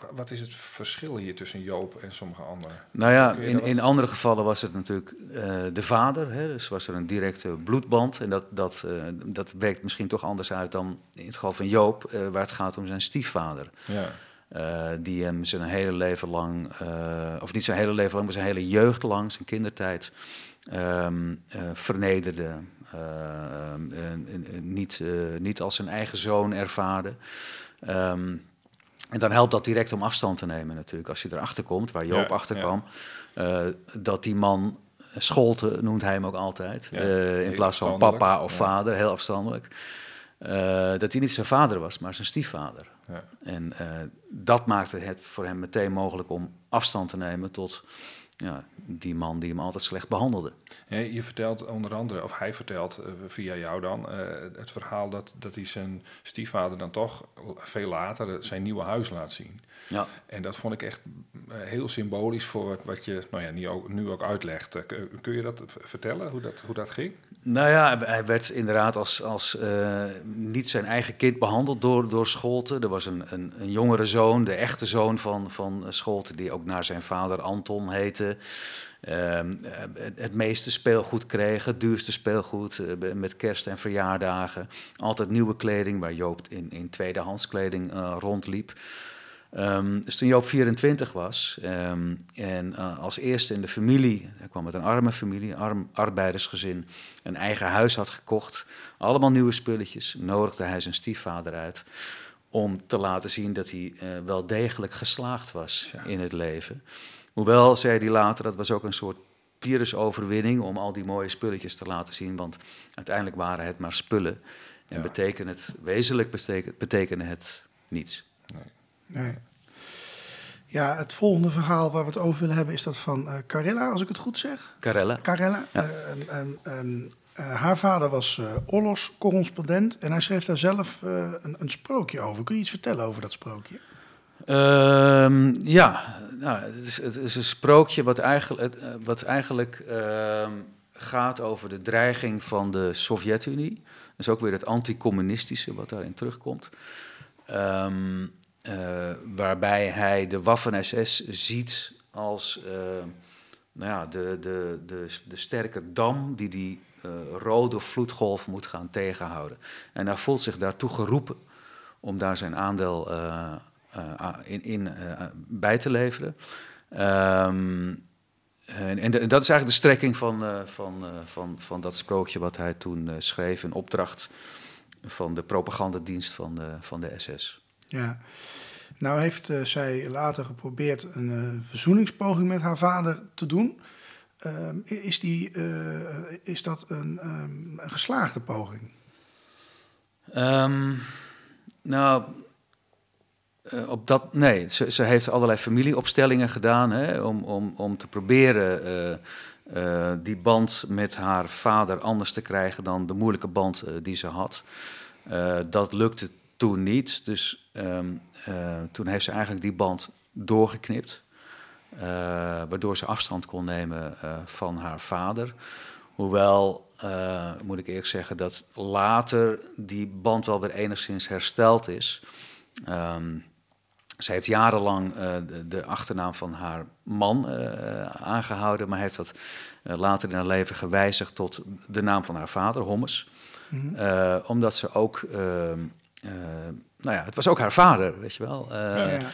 wa- wat is het verschil hier tussen Joop en sommige anderen? Nou ja, in, in andere gevallen was het natuurlijk de vader. Hè, dus was er een directe bloedband. En dat, dat, dat werkt misschien toch anders uit dan in het geval van Joop, waar het gaat om zijn stiefvader. Ja, Eh, die hem zijn hele leven lang, eh, of niet zijn hele leven lang, maar zijn hele jeugd lang, zijn kindertijd, eh, vernederde. eh, ehm, niet, niet als zijn eigen zoon ervaarde. Ehm, en dan helpt dat direct om afstand te nemen natuurlijk. Als je erachter komt, waar Joop Ja, achter kwam, dat die man, Scholte noemt hij hem ook altijd, Ja, in plaats van papa of vader, heel afstandelijk. Eh, dat hij niet zijn vader was, maar zijn stiefvader. ja. En eh, dat maakte het voor hem meteen mogelijk om afstand te nemen tot ja, die man die hem altijd slecht behandelde. Je vertelt onder andere, of hij vertelt eh, via jou dan, het verhaal dat, dat hij zijn stiefvader dan toch veel later zijn nieuwe huis laat zien. Ja. En dat vond ik echt eh, heel symbolisch voor wat, wat je nou ja, nu, ook, nu ook uitlegt. Eh, kun- je dat vertellen, hoe dat, hoe dat ging? Nou ja, hij werd inderdaad als, als eh, niet zijn eigen kind behandeld door, door Scholte. Er was een, een, een jongere zoon, de echte zoon van, van Scholte, die ook naar zijn vader Anton heette. Ehm, eh, het, het meeste speelgoed kreeg, het duurste speelgoed, met kerst en verjaardagen. Altijd nieuwe kleding, waar Joop in, in tweedehands kleding rondliep. Ehm, dus toen Joop 24 was ehm, en eh, als eerste in de familie, hij kwam uit een arme familie, een arm arbeidersgezin, een eigen huis had gekocht, allemaal nieuwe spulletjes, nodigde hij zijn stiefvader uit om te laten zien dat hij eh, wel degelijk geslaagd was Ja. in het leven. Hoewel, zei hij later, dat was ook een soort Pyrrhus-overwinning om al die mooie spulletjes te laten zien, want uiteindelijk waren het maar spullen en Ja. betekende het, wezenlijk betekende het niets. Nee. Ja, het volgende verhaal waar we het over willen hebben is dat van eh Carilla, als ik het goed zeg. Carella. Carella. Ja. eh, eh, haar vader was oorlogscorrespondent en hij schreef daar zelf een, een sprookje over. Kun je iets vertellen over dat sprookje? Ehm, ja, nou, het, is, het is een sprookje wat eigenlijk, wat eigenlijk ehm, gaat over de dreiging van de Sovjet-Unie. Dat is ook weer het anticommunistische wat daarin terugkomt. Ehm, eh, waarbij hij de Waffen-SS ziet als eh, nou ja, de, de, de, de sterke dam die die eh, rode vloedgolf moet gaan tegenhouden. En hij voelt zich daartoe geroepen om daar zijn aandeel in, in bij te leveren. Ehm, en, en dat is eigenlijk de strekking van, van, van, van dat sprookje wat hij toen schreef in opdracht van de propagandadienst van de, van de SS. Ja. Nou heeft eh, zij later geprobeerd een eh, verzoeningspoging met haar vader te doen. Ehm, is, die, eh, is dat een, ehm, een geslaagde poging? Ehm, nou, op dat, nee, ze, ze heeft allerlei familieopstellingen gedaan hè, om, om, om te proberen die band met haar vader anders te krijgen dan de moeilijke band die ze had. Dat lukte toen niet, dus eh, toen heeft ze eigenlijk die band doorgeknipt. eh, waardoor ze afstand kon nemen eh, van haar vader. Hoewel, moet ik eerlijk zeggen, dat later die band wel weer enigszins hersteld is. Ehm, ze heeft jarenlang de, de achternaam van haar man eh, aangehouden, maar heeft dat later in haar leven gewijzigd tot de naam van haar vader, Hommes. Eh, omdat ze ook, ehm, eh, nou ja, het was ook haar vader, weet je wel. Eh, ja.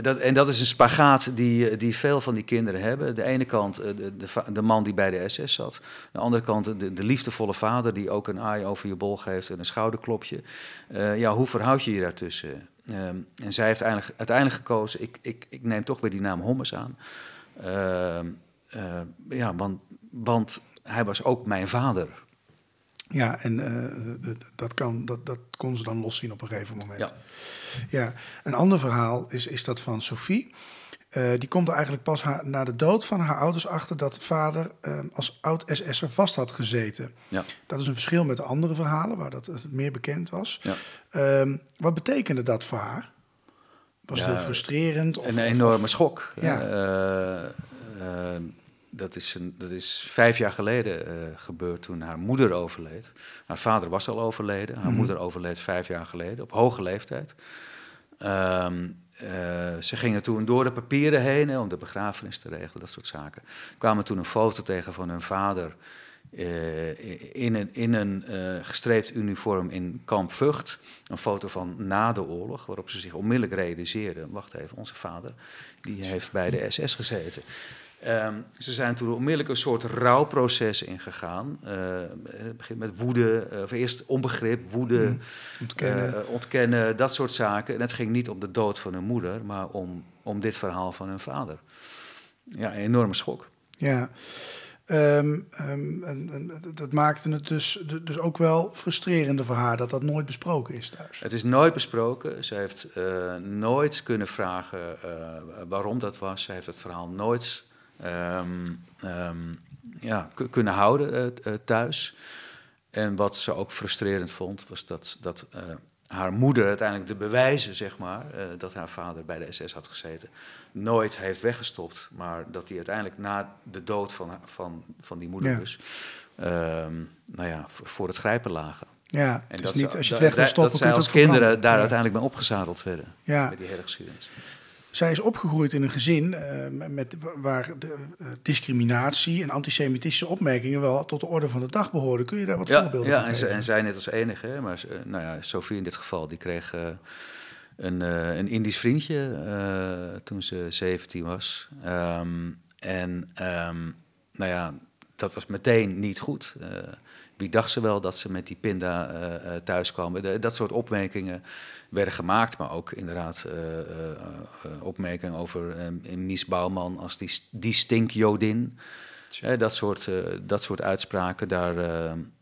dat, en dat is een spagaat die, die veel van die kinderen hebben. De ene kant eh, de, de, de man die bij de SS zat. De andere kant de, de liefdevolle vader die ook een aai over je bol geeft en een schouderklopje. Eh, ja, hoe verhoud je je daartussen? Ehm, en zij heeft uiteindelijk, uiteindelijk gekozen, ik, ik, ik neem toch weer die naam Hommes aan. Ehm, eh, ja, want, want hij was ook mijn vader. Ja, en eh, dat, kan, dat, dat kon ze dan loszien op een gegeven moment. Ja. Ja, een ander verhaal is, is dat van Sophie. Eh, die komt er eigenlijk pas haar, na de dood van haar ouders achter dat vader eh, als oud-SS'er vast had gezeten. Ja. Dat is een verschil met de andere verhalen waar dat meer bekend was. Ja. Ehm, wat betekende dat voor haar? Was het heel frustrerend? Of, een enorme of- schok. Ja. Dat, is een, dat is vijf jaar geleden eh, gebeurd toen haar moeder overleed. Haar vader was al overleden. Haar Mhm. moeder overleed vijf jaar geleden, op hoge leeftijd. Ehm, eh, ze gingen toen door de papieren heen hè, om de begrafenis te regelen, dat soort zaken. Kwamen toen een foto tegen van hun vader eh, in een, in een gestreept uniform in kamp Vught. Een foto van na de oorlog, waarop ze zich onmiddellijk realiseerden... wacht even, onze vader die heeft bij de SS gezeten. Ehm, ze zijn toen onmiddellijk een soort rouwproces ingegaan. Eh, het begint met woede, eh, of eerst onbegrip, woede, Mm, ontkennen. eh, ontkennen, dat soort zaken. En het ging niet om de dood van hun moeder, maar om, om dit verhaal van hun vader. Ja, een enorme schok. Ja. Ehm, ehm, en, en dat maakte het dus, dus ook wel frustrerende voor haar dat dat nooit besproken is thuis. Het is nooit besproken. Ze heeft nooit kunnen vragen waarom dat was. Ze heeft het verhaal nooit ehm, ehm, ja, ku- kunnen houden eh, eh, thuis. En wat ze ook frustrerend vond, was dat, dat eh, haar moeder uiteindelijk de bewijzen, zeg maar, dat haar vader bij de SS had gezeten, nooit heeft weggestopt. Maar dat die uiteindelijk na de dood van, van, van die moeder Ja. dus, ehm, nou ja, voor, het grijpen lagen. Ja, En is dat niet, ze- als je het weg wil stoppen, Dat zij als kinderen daar Ja. uiteindelijk mee opgezadeld werden. Ja. Met die hele geschiedenis. Zij is opgegroeid in een gezin eh, met, waar de, eh, discriminatie en antisemitische opmerkingen wel tot de orde van de dag behoorden. Kun je daar wat Ja, voorbeelden ja van geven? en zij net als enige. Hè, maar eh, nou ja, Sophie in dit geval, die kreeg een, een Indisch vriendje toen ze 17 was. Ehm, en ehm, nou ja, dat was meteen niet goed. Wie dacht ze wel dat ze met die pinda eh, eh, thuis kwamen? De- dat soort opmerkingen werden gemaakt, maar ook inderdaad eh, eh, eh, opmerkingen over Mies Bouwman als die, die stinkjodin. Hè, dat, soort, eh, dat soort uitspraken, daar,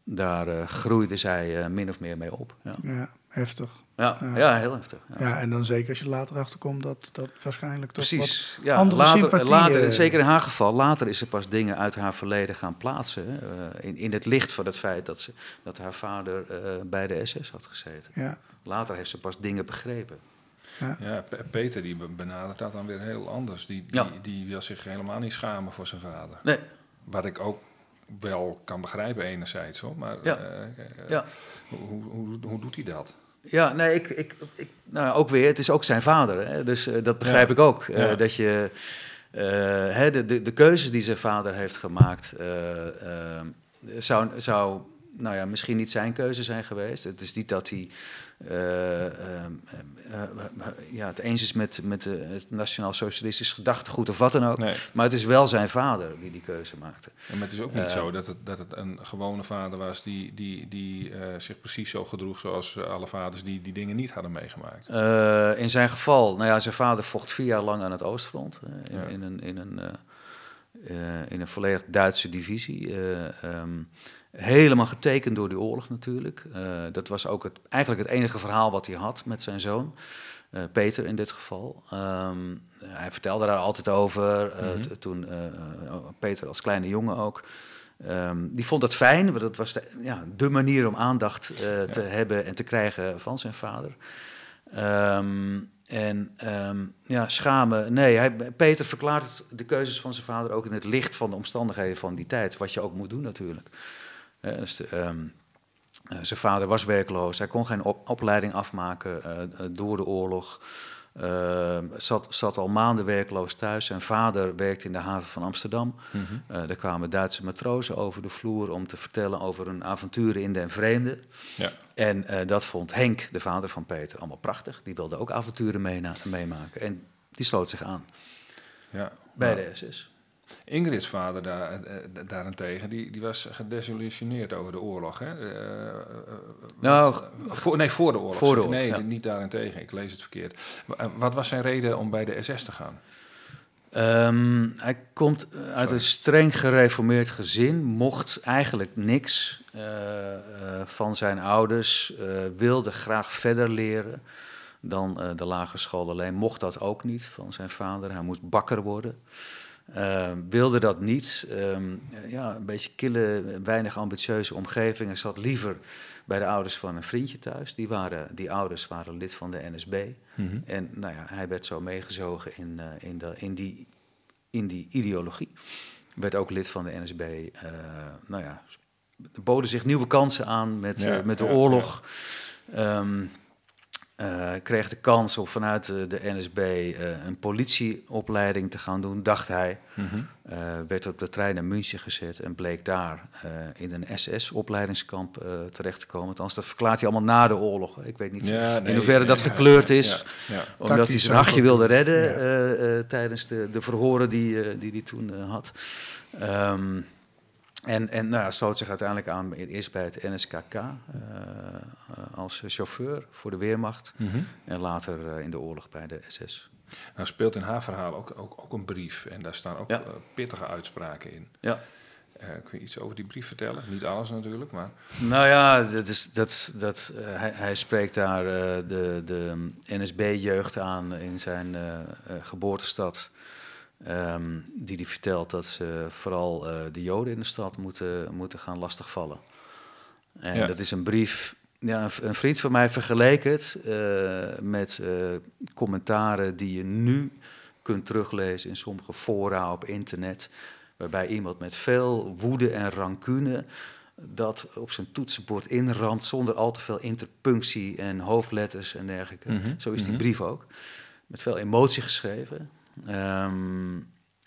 daar groeide zij eh, min of meer mee op. Ja, Ja, heftig. ja, Ja. ja heel heftig. Ja. Ja, en dan zeker als je later achterkomt dat dat waarschijnlijk toch Precies. wat Ja, andere later, sympathie... later, zeker in haar geval, later is ze pas dingen uit haar verleden gaan plaatsen. hè, eh, in, in het licht van het feit dat, ze, dat haar vader eh, bij de SS had gezeten. Ja, Later heeft ze pas dingen begrepen. Ja, Pe- Peter die be- benadert dat dan weer heel anders. Die, die, Ja. die wil zich helemaal niet schamen voor zijn vader. Nee, Wat ik ook wel kan begrijpen enerzijds hoor. Maar Ja. eh, eh, ja. hoe, hoe, hoe doet hij dat? Ja, nee, ik, ik, ik, nou, ook weer, het is ook zijn vader. Hè? Dus eh, dat begrijp Ja. ik ook. Ja. Dat je hè, de, de, de keuzes die zijn vader heeft gemaakt, zou, zou nou ja, misschien niet zijn keuze zijn geweest. Het is niet dat hij eh, eh, eh, eh, ja, het eens is met, met het nationaal-socialistisch gedachtegoed of wat dan ook. Nee. Maar het is wel zijn vader die die keuze maakte. En maar het is ook niet zo dat het, dat het een gewone vader was die, die, die zich precies zo gedroeg zoals alle vaders die die dingen niet hadden meegemaakt. In zijn geval, nou ja, zijn vader vocht vier jaar lang aan het Oostfront. in, Ja. in, een, in, een, in een volledig Duitse divisie. eh, ehm, helemaal getekend door die oorlog natuurlijk. Eh, dat was ook het, eigenlijk het enige verhaal wat hij had met zijn zoon. eh, Peter in dit geval. Ehm, hij vertelde daar altijd over. eh, Mhm. Toen Peter als kleine jongen ook. Ehm, die vond het fijn, want dat was de, ja, de manier om aandacht te hebben en te krijgen van zijn vader. Ehm, en ja, schamen. Nee, hij, Peter verklaart de keuzes van zijn vader ook in het licht van de omstandigheden van die tijd. Wat je ook moet doen natuurlijk. Eh, dus ehm, eh, zijn vader was werkloos. Hij kon geen op- opleiding afmaken eh, door de oorlog. Ehm, zat, zat al maanden werkloos thuis. Zijn vader werkte in de haven van Amsterdam. Er kwamen Duitse matrozen over de vloer om te vertellen over hun avonturen in den vreemde. Ja. En dat vond Henk, de vader van Peter, allemaal prachtig. Die wilde ook avonturen meemaken. En die sloot zich aan Ja. bij de SS. Ingrid's vader daar, eh, eh, daarentegen, die, die was gedesillusioneerd over de oorlog. Hè? Eh, Nou, wat- voor, nee, voor de oorlog. voor de zeg ik. oorlog, nee, ja. niet daarentegen. Ik lees het verkeerd. Wat was zijn reden om bij de SS te gaan? Ehm, hij komt uit een streng gereformeerd gezin, mocht eigenlijk niks van zijn ouders, wilde graag verder leren dan de lagere school alleen, mocht dat ook niet van zijn vader. Hij moest bakker worden. Ehm, wilde dat niet. Ehm, ja, een beetje kille, weinig ambitieuze omgeving. Hij zat liever bij de ouders van een vriendje thuis. Die, waren, die ouders waren lid van de NSB. Mhm. En nou ja, hij werd zo meegezogen in, eh, in, de, in, die, in die ideologie. Werd ook lid van de NSB. eh, nou ja, boden zich nieuwe kansen aan met, Ja, eh, met de ja, oorlog. Ehm, eh, kreeg de kans om vanuit de, de NSB eh, een politieopleiding te gaan doen, dacht hij. Mhm. Eh, werd op de trein naar München gezet en bleek daar eh, in een SS-opleidingskamp eh, terecht te komen. Althans, dat verklaart hij allemaal na de oorlog. Ik weet niet Ja, in nee, hoeverre dat gekleurd is. Ja, ja. Omdat hij zijn nachtje wilde redden Ja. eh, eh, tijdens de, de verhoren die hij die, die toen had. Ehm, en en nou, ja, sloot zich uiteindelijk aan eerst bij het NSKK als chauffeur voor de Weermacht. Mhm. En later eh, in de oorlog bij de SS. Nou speelt in haar verhaal ook, ook, ook een brief. En daar staan ook Ja. eh, pittige uitspraken in. Ja. Eh, kun je iets over die brief vertellen? Niet alles natuurlijk, maar... Nou ja, dat is, dat, dat, eh, hij, hij spreekt daar eh, de, de NSB-jeugd aan in zijn eh, eh, geboortestad. ehm, die die vertelt dat ze vooral eh, de Joden in de stad moeten, moeten gaan lastigvallen. En Ja. dat is een brief. Ja, een, vriend van mij vergeleek het eh, met eh, commentaren die je nu kunt teruglezen in sommige fora op internet. Waarbij iemand met veel woede en rancune dat op zijn toetsenbord inramt zonder al te veel interpunctie en hoofdletters en dergelijke. Mhm, Zo is die mhm. brief ook. Met veel emotie geschreven. Ehm,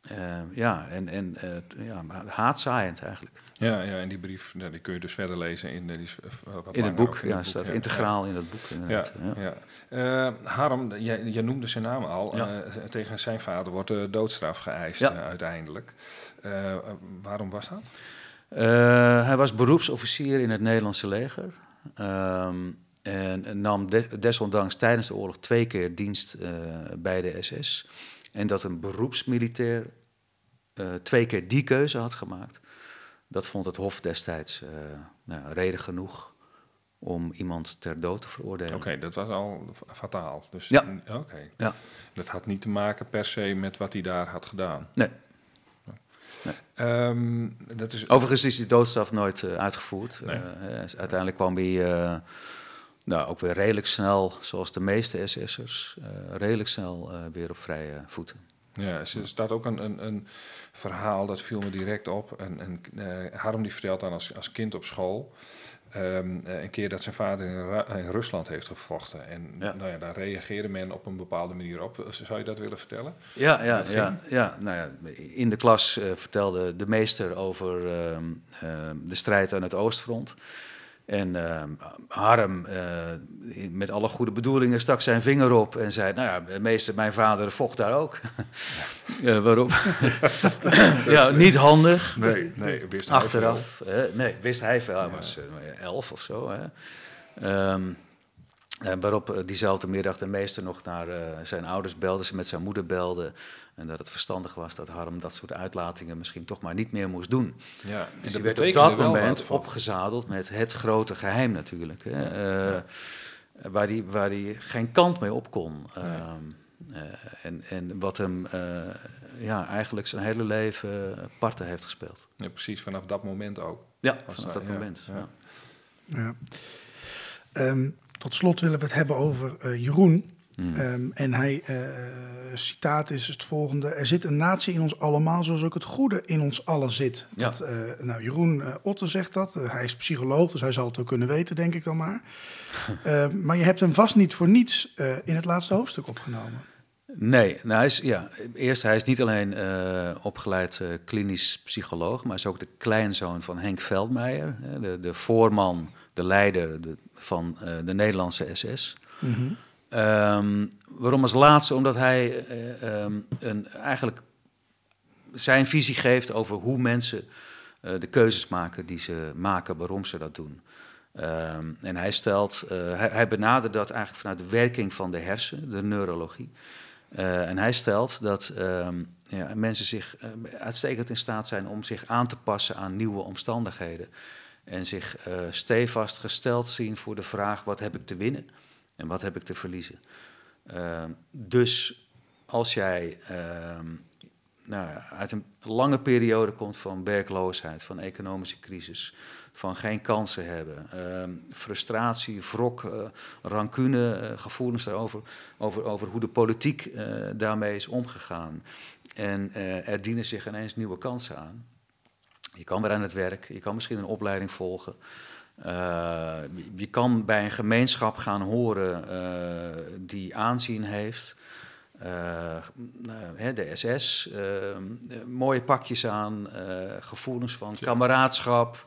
eh, ja, en, en ja, haatzaaiend eigenlijk. Ja, ja, en die brief nou, die kun je dus verder lezen in, de, die is, eh, wat In het boek, ja, staat integraal in dat boek. Ja, Inderdaad. ja. Ja. Eh, Harm, jij, jij noemde zijn naam al. Eh, tegen zijn vader wordt de doodstraf geëist eh, uiteindelijk. Eh, eh, waarom was dat? Eh, hij was beroepsofficier in het Nederlandse leger. Ehm, en nam de- desondanks tijdens de oorlog twee keer dienst eh, bij de SS. En dat een beroepsmilitair eh, twee keer die keuze had gemaakt, dat vond het Hof destijds eh, nou, reden genoeg om iemand ter dood te veroordelen. Oké, dat was al fataal. Dus, Ja. Oké. Ja. Dat had niet te maken per se met wat hij daar had gedaan. Nee. Ehm, dat is, Overigens is die doodstraf nooit eh, uitgevoerd. Nee. Eh, uiteindelijk kwam hij nou, ook weer redelijk snel, zoals de meeste SS'ers, redelijk snel weer op vrije voeten. Ja, er staat ook een, een, een verhaal, dat viel me direct op. En, en, eh, Harm die vertelt dan als, als kind op school... ehm, eh, een keer dat zijn vader in, Ru- in Rusland heeft gevochten. En Ja. Nou ja, daar reageerde men op een bepaalde manier op. Zou je dat willen vertellen? Ja, ja, ja, ja, nou ja, in de klas eh, vertelde de meester over ehm, de strijd aan het Oostfront. En ehm, Harm, eh, met alle goede bedoelingen, stak zijn vinger op en zei: Nou ja, meester, mijn vader vocht daar ook. [laughs] ja, waarop? [laughs] ja, niet handig. Nee, nee. Wist hij Achteraf, hè? nee, wist hij veel. Hij was eh, elf of zo. Hè? Ehm, eh, waarop eh, diezelfde middag de meester nog naar eh, zijn ouders belde, ze met zijn moeder belde. En dat het verstandig was dat Harm dat soort uitlatingen misschien toch maar niet meer moest doen. Ja, en Dus dat die werd op dat moment opgezadeld met het grote geheim natuurlijk. Hè? Eh, Waar hij waar die geen kant mee op kon. Ehm, eh, en, en wat hem eh, ja, eigenlijk zijn hele leven parten heeft gespeeld. Ja, precies, vanaf dat moment ook. Ja, vanaf dat- dat ja, moment. ja. Ja. Tot slot willen we het hebben over eh, Jeroen. Hmm. Ehm, en hij, eh, citaat is het volgende. Er zit een natie in ons allemaal, zoals ook het goede in ons allen zit. Ja. Dat, eh, nou, Jeroen Otte zegt dat. Hij is psycholoog, dus hij zal het ook kunnen weten, denk ik dan maar. [laughs] Ehm, maar je hebt hem vast niet voor niets in het laatste hoofdstuk opgenomen. Nee, nou hij is, ja, eerst, hij is niet alleen opgeleid klinisch psycholoog, maar hij is ook de kleinzoon van Henk Veldmeijer, de, de voorman, de leider de- van eh, de Nederlandse SS. Ehm, waarom als laatste? Omdat hij eh, ehm, een, eigenlijk zijn visie geeft over hoe mensen eh, de keuzes maken die ze maken, waarom ze dat doen. Ehm, en hij stelt, hij, hij benadert dat eigenlijk vanuit de werking van de hersenen, de neurologie. En hij stelt dat ja, en mensen zich uitstekend in staat zijn om zich aan te passen aan nieuwe omstandigheden. En zich eh, stevast gesteld zien voor de vraag: wat heb ik te winnen en wat heb ik te verliezen? Ehm, dus als jij ehm, nou, uit een lange periode komt van werkloosheid, van economische crisis, van geen kansen hebben, ehm, frustratie, wrok, eh, rancune, eh, gevoelens daarover, over, over hoe de politiek daarmee is omgegaan. En er dienen zich ineens nieuwe kansen aan. Je kan weer aan het werk, je kan misschien een opleiding volgen. Eh, je kan bij een gemeenschap gaan horen eh, die aanzien heeft. Eh, nou, hè, de SS, mooie pakjes aan, eh, gevoelens van kameraadschap.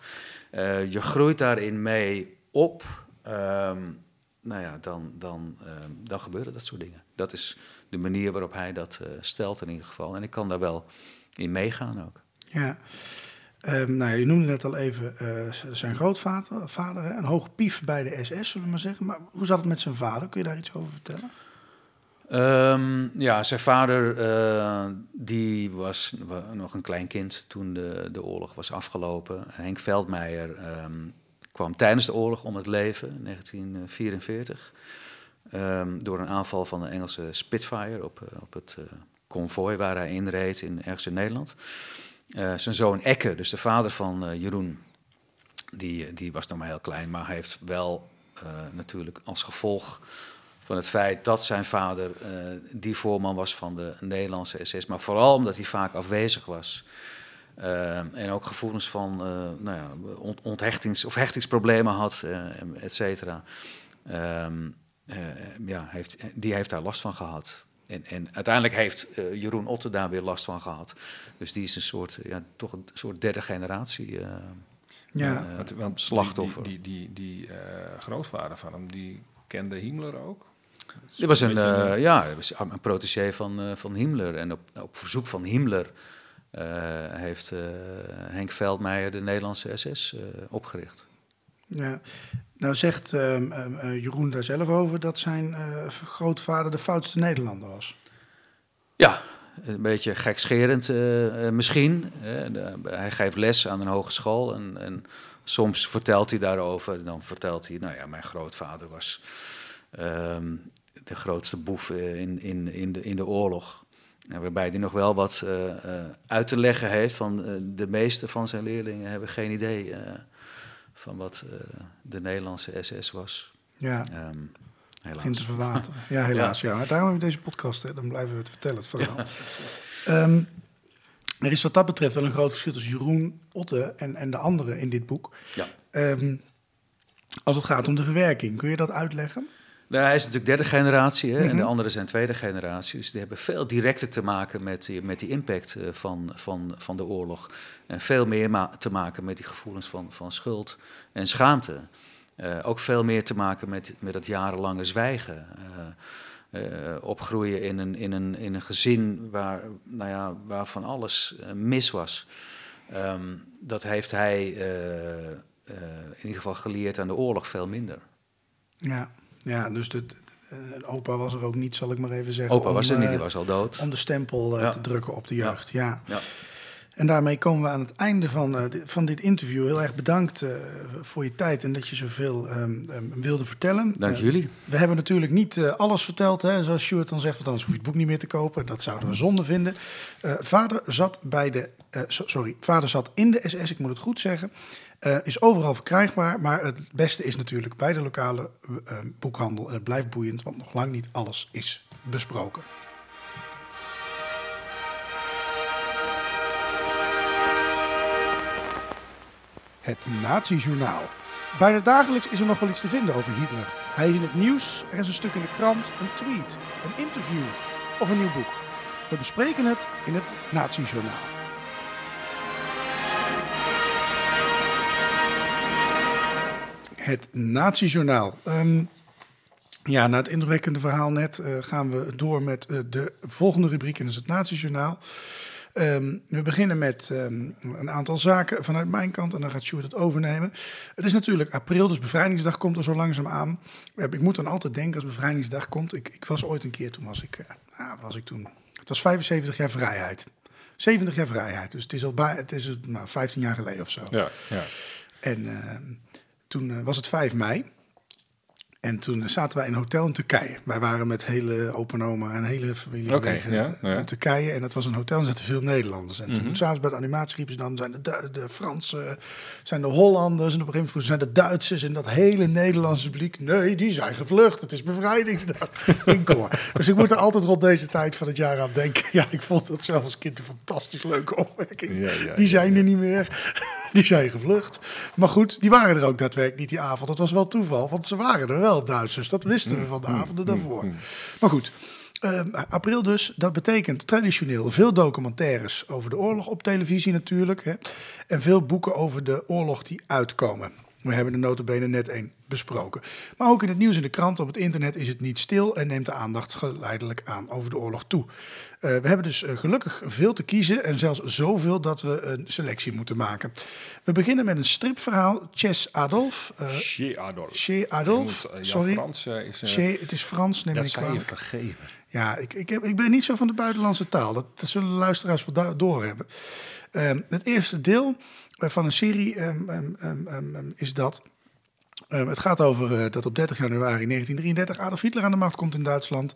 Eh, je groeit daarin mee op. Ehm, nou ja, dan, dan, ehm, dan gebeuren dat soort dingen. Dat is de manier waarop hij dat stelt in ieder geval. En ik kan daar wel in meegaan ook. Ja. Ehm, nou, je noemde net al even eh, zijn grootvader, vader, een hoge pief bij de SS, zullen we maar zeggen. Maar hoe zat het met zijn vader? Kun je daar iets over vertellen? Ehm, ja, zijn vader eh, die was wa- nog een klein kind toen de, de oorlog was afgelopen. Henk Veldmeijer ehm, kwam tijdens de oorlog om het leven in 1944 ehm, door een aanval van de Engelse Spitfire op, eh, op het eh konvooi waar hij inreed in, ergens in Nederland. Eh, zijn zoon Ekke, dus de vader van eh, Jeroen, die, die was nog maar heel klein, maar hij heeft wel eh, natuurlijk als gevolg van het feit dat zijn vader eh, die voorman was van de Nederlandse SS, maar vooral omdat hij vaak afwezig was. Eh, en ook gevoelens van eh, nou ja, ont- onthechtings- of hechtingsproblemen had, eh et cetera. Ehm, eh, ja, heeft, die heeft daar last van gehad. En, en uiteindelijk heeft eh, Jeroen Otte daar weer last van gehad. Dus die is een soort, ja, toch een soort derde generatie eh, Ja. eh, Want, want slachtoffer. Die, die, die, die, eh, grootvader van hem, die kende Himmler ook. Dit was een, eh, ja, was een protégé van, eh, van Himmler. En op, op verzoek van Himmler eh, heeft eh, Henk Veldmeijer de Nederlandse SS eh, opgericht. Ja. Nou zegt ehm, ehm, eh, Jeroen daar zelf over dat zijn eh, grootvader de foutste Nederlander was. Ja, een beetje gekscherend eh, misschien. hij geeft les aan een hogeschool en, en soms vertelt hij daarover. Dan vertelt hij, nou ja, mijn grootvader was ehm, de grootste boef in, in, in, de, in de oorlog. Waarbij hij nog wel wat uit te leggen heeft van de meeste van zijn leerlingen hebben geen idee van wat eh, de Nederlandse SS was. Ja, Ehm helaas. begint te verwateren. Ja, [laughs] helaas. Ja. Daarom hebben we deze podcast, hè. dan blijven we het vertellen, het verhaal. Ehm, er is wat dat betreft wel een groot verschil tussen Jeroen Otte en, en de anderen in dit boek. Ja. Ehm, als het gaat om de verwerking, kun je dat uitleggen? Nou, hij is natuurlijk derde generatie hè, en Mhm. de anderen zijn tweede generatie. Dus die hebben veel directer te maken met die, met die impact eh, van, van, van de oorlog. En veel meer ma- te maken met die gevoelens van, van schuld en schaamte. Eh, ook veel meer te maken met, met dat jarenlange zwijgen. Eh, opgroeien in een, in, een, in een gezin waar, nou ja, waar van alles mis was. Ehm, dat heeft hij in ieder geval geleerd aan de oorlog veel minder. Ja, ja dus de, de- opa was er ook niet, zal ik maar even zeggen. Opa was er niet, eh, die was al dood. Om de stempel eh, Ja. te drukken op de jeugd, ja. Ja. En daarmee komen we aan het einde van, eh, van dit interview. Heel erg bedankt eh, voor je tijd en dat je zoveel ehm, wilde vertellen. Dank Eh, jullie. we hebben natuurlijk niet eh, alles verteld, hè, zoals Stuart dan zegt, want anders hoef je het boek niet meer te kopen. Dat zouden we zonde vinden. Eh, vader zat bij de, eh, so- sorry, vader zat in de SS, ik moet het goed zeggen. Eh, is overal verkrijgbaar, maar het beste is natuurlijk bij de lokale eh, boekhandel. En het blijft boeiend, want nog lang niet alles is besproken. Het Nazi-journaal. Bijna dagelijks is er nog wel iets te vinden over Hitler. Hij is in het nieuws, er is een stuk in de krant, een tweet, een interview of een nieuw boek. We bespreken het in het Nazi-journaal. Het Nazi-journaal. Ehm, ja, na het indrukwekkende verhaal net eh, gaan we door met eh, de volgende rubriek en dat is het Nazi-journaal. Ehm, we beginnen met ehm, een aantal zaken vanuit mijn kant en dan gaat Sjoerd het overnemen. Het is natuurlijk april, dus bevrijdingsdag komt er zo langzaam aan. Ik moet dan altijd denken als bevrijdingsdag komt. Ik, ik was ooit een keer, toen was ik, eh, nou, was ik toen Het was 75 jaar vrijheid. 70 jaar vrijheid. Dus het is al bij, het is nou, 15 jaar geleden of zo. Ja, ja. En toen eh, was het 5 mei. En toen zaten wij in een hotel in Turkije. Wij waren met hele open oma en hele familie ja, ja. in Turkije. En dat was een hotel en zaten veel Nederlanders. En toen Mhm. s'avonds bij de animatie riepen ze dan... zijn de, Du- de Fransen, zijn de Hollanders... en op een gegeven moment zijn de Duitsers... en dat hele Nederlandse publiek... nee, die zijn gevlucht. Het is bevrijdingsdag [laughs] in koor. Dus ik moet er altijd rond deze tijd van het jaar aan denken. Ja, ik vond dat zelf als kind een fantastisch leuke opmerking. Ja, die zijn er niet meer. Die zijn gevlucht. Maar goed, die waren er ook daadwerkelijk niet die avond. Dat was wel toeval, want ze waren er wel, Duitsers. Dat wisten we van de avonden daarvoor. Maar goed, eh, april dus. Dat betekent traditioneel veel documentaires over de oorlog op televisie natuurlijk. Hè, en veel boeken over de oorlog die uitkomen. We hebben er notabene net één besproken. Maar ook in het nieuws en de krant op het internet is het niet stil en neemt de aandacht geleidelijk aan over de oorlog toe. Eh, we hebben dus eh, gelukkig veel te kiezen en zelfs zoveel dat we een selectie moeten maken. We beginnen met een stripverhaal, Chess Adolf. eh Chez Adolf. Chez Je Adolf, moet, sorry. Frans is... Chez, het is Frans, neem dat ik zou je kwalijk. vergeven. Ja, ik, ik, heb, ik ben niet zo van de buitenlandse taal. Dat, zullen luisteraars wel doorhebben. Ehm, het eerste deel eh, van een serie ehm, ehm, is dat. het gaat over eh, dat op 30 januari 1933 Adolf Hitler aan de macht komt in Duitsland.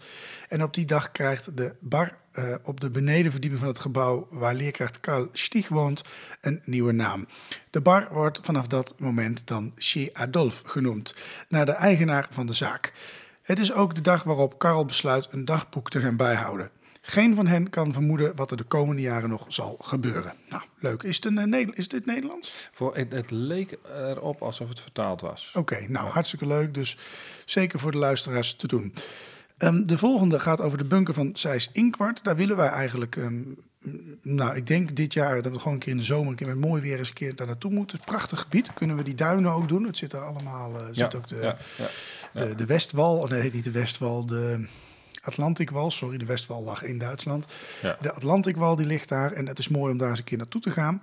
En op die dag krijgt de bar eh, op de benedenverdieping van het gebouw waar leerkracht Karl Stieg woont een nieuwe naam. De bar wordt vanaf dat moment dan Chez Adolf genoemd, naar de eigenaar van de zaak. Het is ook de dag waarop Karl besluit een dagboek te gaan bijhouden. Geen van hen kan vermoeden wat er de komende jaren nog zal gebeuren. Nou, leuk. Is, het een, eh, is dit Nederlands? Voor, het, het leek erop alsof het vertaald was. Oké, nou hartstikke leuk. Dus zeker voor de luisteraars te doen. Ehm, de volgende gaat over de bunker van Zeist Inkwart. Daar willen wij eigenlijk, ehm, nou ik denk dit jaar dat we gewoon een keer in de zomer, een keer met mooi weer eens een keer daar naartoe moeten. Prachtig gebied. Kunnen we die duinen ook doen? Het zit er allemaal, eh, zit ook de, ja, ja. de, de Westwal, oh nee, niet de Westwal, de Atlantikwal. Sorry, de Westwal lag in Duitsland. De Atlantikwal die ligt daar en het is mooi om daar eens een keer naartoe te gaan.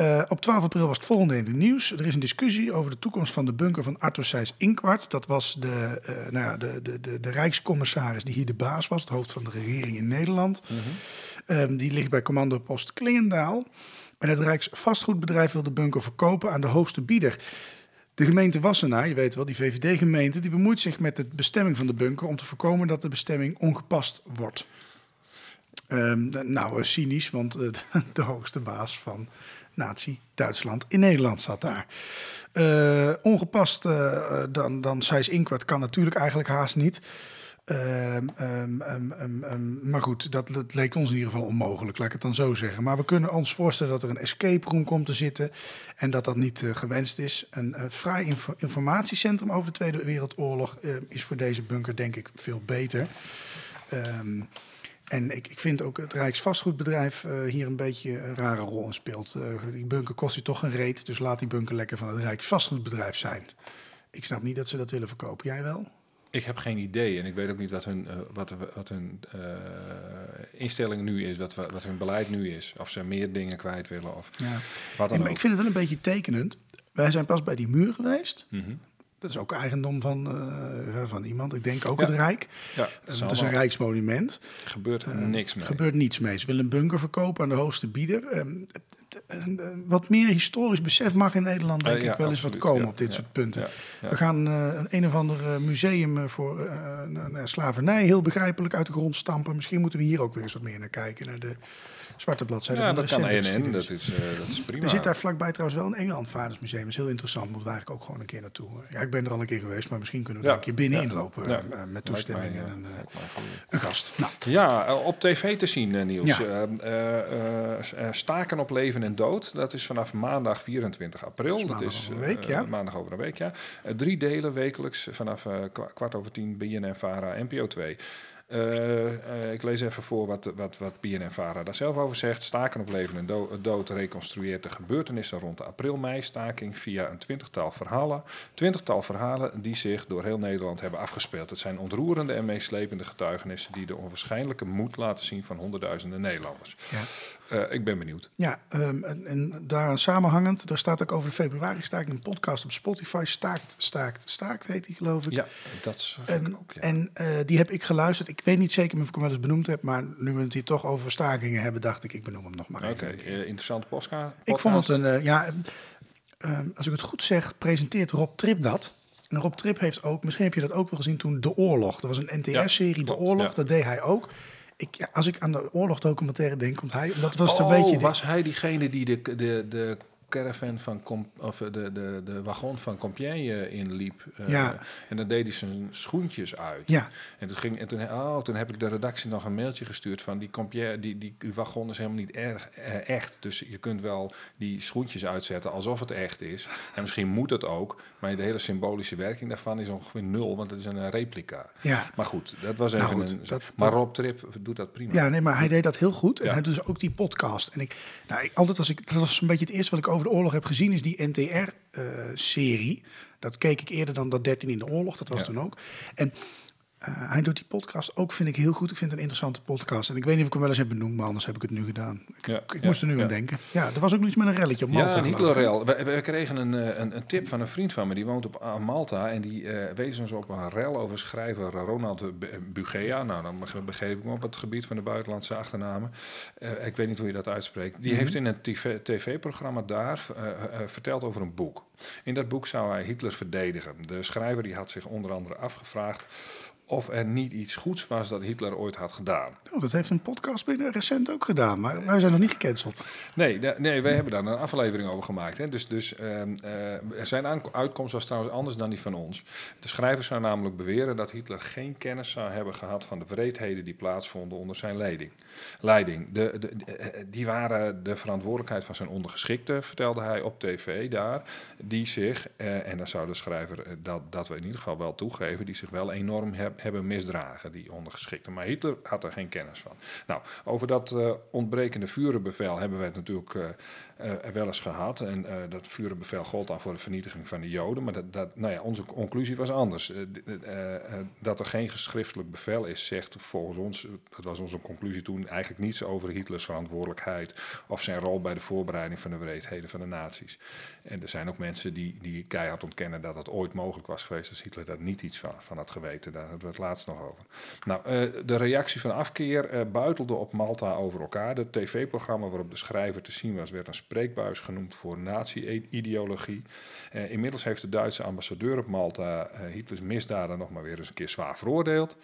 Eh, op 12 april was het volgende in het nieuws. Er is een discussie over de toekomst van de bunker van Arthur Seyss Inkwart. Dat was de, eh, nou ja, de, de, de, de rijkscommissaris die hier de baas was, het hoofd van de regering in Nederland. Ehm, die ligt bij commandopost Klingendaal. En het Rijksvastgoedbedrijf wil de bunker verkopen aan de hoogste bieder. De gemeente Wassenaar, je weet wel, die VVD-gemeente, die bemoeit zich met de bestemming van de bunker om te voorkomen dat de bestemming ongepast wordt. Ehm, nou, eh, cynisch, want [laughs] de hoogste baas van Nazi-Duitsland in Nederland zat daar. Eh, ongepast eh, dan, dan Sijs Inkwart kan natuurlijk eigenlijk haast niet. Ehm, ehm, ehm, maar goed, dat, dat leek ons in ieder geval onmogelijk, laat ik het dan zo zeggen. Maar we kunnen ons voorstellen dat er een escape room komt te zitten en dat dat niet eh, gewenst is. Een vrij info- informatiecentrum over de Tweede Wereldoorlog is voor deze bunker denk ik veel beter. En ik, ik vind ook het Rijksvastgoedbedrijf eh, hier een beetje een rare rol in speelt. Eh, die bunker kost je toch een reet, dus laat die bunker lekker van het Rijksvastgoedbedrijf zijn. Ik snap niet dat ze dat willen verkopen. Jij wel? Ik heb geen idee en ik weet ook niet wat hun, eh, wat, wat hun instelling nu is, wat, wat hun beleid nu is. Of ze meer dingen kwijt willen of Ja. wat Nee, dan maar ook. ik vind het wel een beetje tekenend. Wij zijn pas bij die muur geweest. Mhm. Dat is ook eigendom van, eh, van iemand. Ik denk ook Ja. het Rijk. Ja, Eh, het het is een rijksmonument. gebeurt Eh, niks mee. Er gebeurt niets mee. Ze willen een bunker verkopen aan de hoogste bieder. Ehm, eh, wat meer historisch besef mag in Nederland denk ja, ik wel eens wat komen op dit soort punten. We gaan een, een of ander museum voor slavernij heel begrijpelijk uit de grond stampen. Misschien moeten we hier ook weer eens wat meer naar kijken. Naar de zwarte bladzijde Ja, van de dat kan geschiedenis. dat is, eh, dat is prima. Er zit daar vlakbij trouwens wel een Engeland Vadersmuseum. Dat is heel interessant. Moeten we eigenlijk ook gewoon een keer naartoe. Ja, ik ben er al een keer geweest, maar misschien kunnen we Ja, er een keer binnenin ja, lopen. ja. eh, met toestemming mij, en eh, een, eh, gast. Nou, Ja, eh, op tv te zien, eh, Niels. Eh, eh, eh, eh, staken op leven en dood. Dat is vanaf maandag 24 april. Dat is maandag over een week, eh, ja. Maandag over een week, ja. Eh, drie delen wekelijks vanaf eh, kwa- kwart over tien BNN Vara NPO 2. Eh, eh, ik lees even voor wat, wat, wat BNN Vara daar zelf over zegt. Staken op leven en do- dood reconstrueert de gebeurtenissen rond de april-mei-staking via een twintigtal verhalen. Twintigtal verhalen die zich door heel Nederland hebben afgespeeld. Het zijn ontroerende en meeslepende getuigenissen die de onwaarschijnlijke moed laten zien van honderdduizenden Nederlanders. ja. Eh, ik ben benieuwd. Ja, ehm, en, en daaraan samenhangend, daar staat ook over de februari staking een podcast op Spotify. Staakt, staakt, staakt heet die geloof ik. Ja, dat is En, ook. Ja. en eh, die heb ik geluisterd. Ik weet niet zeker of ik hem wel eens benoemd heb, maar nu we het hier toch over stakingen hebben, dacht ik, ik benoem hem nog maar Oké, even. eh, interessante postka. Ik vond het een, ja, eh, als ik het goed zeg, presenteert Rob Trip dat. En Rob Trip heeft ook, misschien heb je dat ook wel gezien toen, De Oorlog. Dat was een NTR-serie, De Oorlog, ja. dat deed hij ook. Ik, als ik aan de oorlog-documentaire denk, komt hij, dat was oh, een beetje... de- was hij diegene die de, de, de caravan van Com, of eh, de, de, de wagon van Compiègne inliep? eh, Ja. En dan deed hij zijn schoentjes uit. Ja, En toen, ging, en toen, oh, toen heb ik de redactie nog een mailtje gestuurd van die, Compiègne, die, die wagon is helemaal niet erg, eh, echt. Dus je kunt wel die schoentjes uitzetten alsof het echt is. En misschien moet het ook, maar de hele symbolische werking daarvan is ongeveer nul, want het is een eh, replica. ja. Maar goed, dat was Nou even goed, een... dat- maar Rob Trip doet dat prima. Ja, nee, maar hij deed dat heel goed. En Ja. hij doet dus ook die podcast. En ik, nou, ik, altijd als ik, dat was een beetje het eerste wat ik over de oorlog heb gezien, is die NTR-serie. dat keek ik eerder dan dat 13 in de oorlog, dat was Ja. toen ook. En eh, hij doet die podcast ook, vind ik heel goed. Ik vind het een interessante podcast. En ik weet niet of ik hem wel eens heb benoemd, maar anders heb ik het nu gedaan. Ik, Ja, ik ja, moest er nu ja. aan denken. Ja, er was ook iets met een relletje op Malta. Ja, ik. Hitlerrel. We, we kregen een, eh, een, een tip van een vriend van me, die woont op aan Malta. En die eh, wees ons op een rel over schrijver Ronald Bugea. Nou, dan beg- begreep ik me op het gebied van de buitenlandse achternamen. Eh, ik weet niet hoe je dat uitspreekt. Die heeft in een TV tv-programma daar eh, eh, verteld over een boek. In dat boek zou hij Hitler verdedigen. De schrijver die had zich onder andere afgevraagd of er niet iets goeds was dat Hitler ooit had gedaan. Oh, dat heeft een podcast binnen recent ook gedaan, maar wij zijn nog niet gecanceld. Nee, nee wij hebben daar een aflevering over gemaakt. Hè. Dus, dus ehm, eh, zijn uitkomst was trouwens anders dan die van ons. De schrijver zou namelijk beweren dat Hitler geen kennis zou hebben gehad van de wreedheden die plaatsvonden onder zijn leiding. Leiding. De, eh, die waren de verantwoordelijkheid van zijn ondergeschikten, vertelde hij op tv daar, die zich, eh, en daar zou de schrijver eh, dat, dat we in ieder geval wel toegeven, die zich wel enorm heb- hebben misdragen, die ondergeschikten. Maar Hitler had er geen kennis van. Nou, over dat eh, ontbrekende vurenbevel hebben we het natuurlijk eh, wel eens gehad. En eh, dat vurenbevel gold dan voor de vernietiging van de Joden. Maar dat, dat, nou ja, onze conclusie was anders. Eh, dat er geen geschriftelijk bevel is, zegt volgens ons, dat was onze conclusie toen, eigenlijk niets over Hitlers verantwoordelijkheid of zijn rol bij de voorbereiding van de wreedheden van de nazi's. En er zijn ook mensen die, die keihard ontkennen dat het ooit mogelijk was geweest als Hitler daar niet iets van, van had geweten. Daar hebben we het laatst nog over. Nou, de reactie van afkeer buitelde op Malta over elkaar. Het tv-programma waarop de schrijver te zien was, werd een spreekbuis genoemd voor nazi-ideologie. Eh, inmiddels heeft de Duitse ambassadeur op Malta eh, Hitlers misdaden nog maar weer eens een keer zwaar veroordeeld.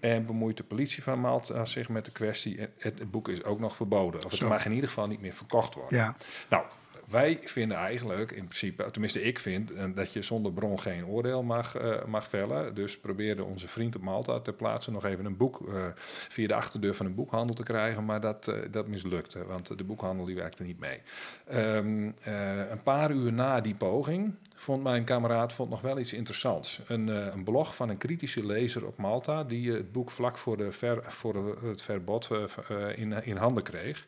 En bemoeit de politie van Malta zich met de kwestie. Het, het boek is ook nog verboden. Of het Zo. mag in ieder geval niet meer verkocht worden. Ja, Nou, wij vinden eigenlijk in principe, tenminste ik vind, eh, dat je zonder bron geen oordeel mag, eh, mag vellen. Dus probeerde onze vriend op Malta ter plaatse nog even een boek eh, via de achterdeur van een boekhandel te krijgen. Maar dat, dat mislukte, want de boekhandel die werkte niet mee. Ehm, eh, een paar uur na die poging vond mijn kameraad vond nog wel iets interessants. Een, een blog van een kritische lezer op Malta die het boek vlak voor, de ver, voor het verbod in, in handen kreeg.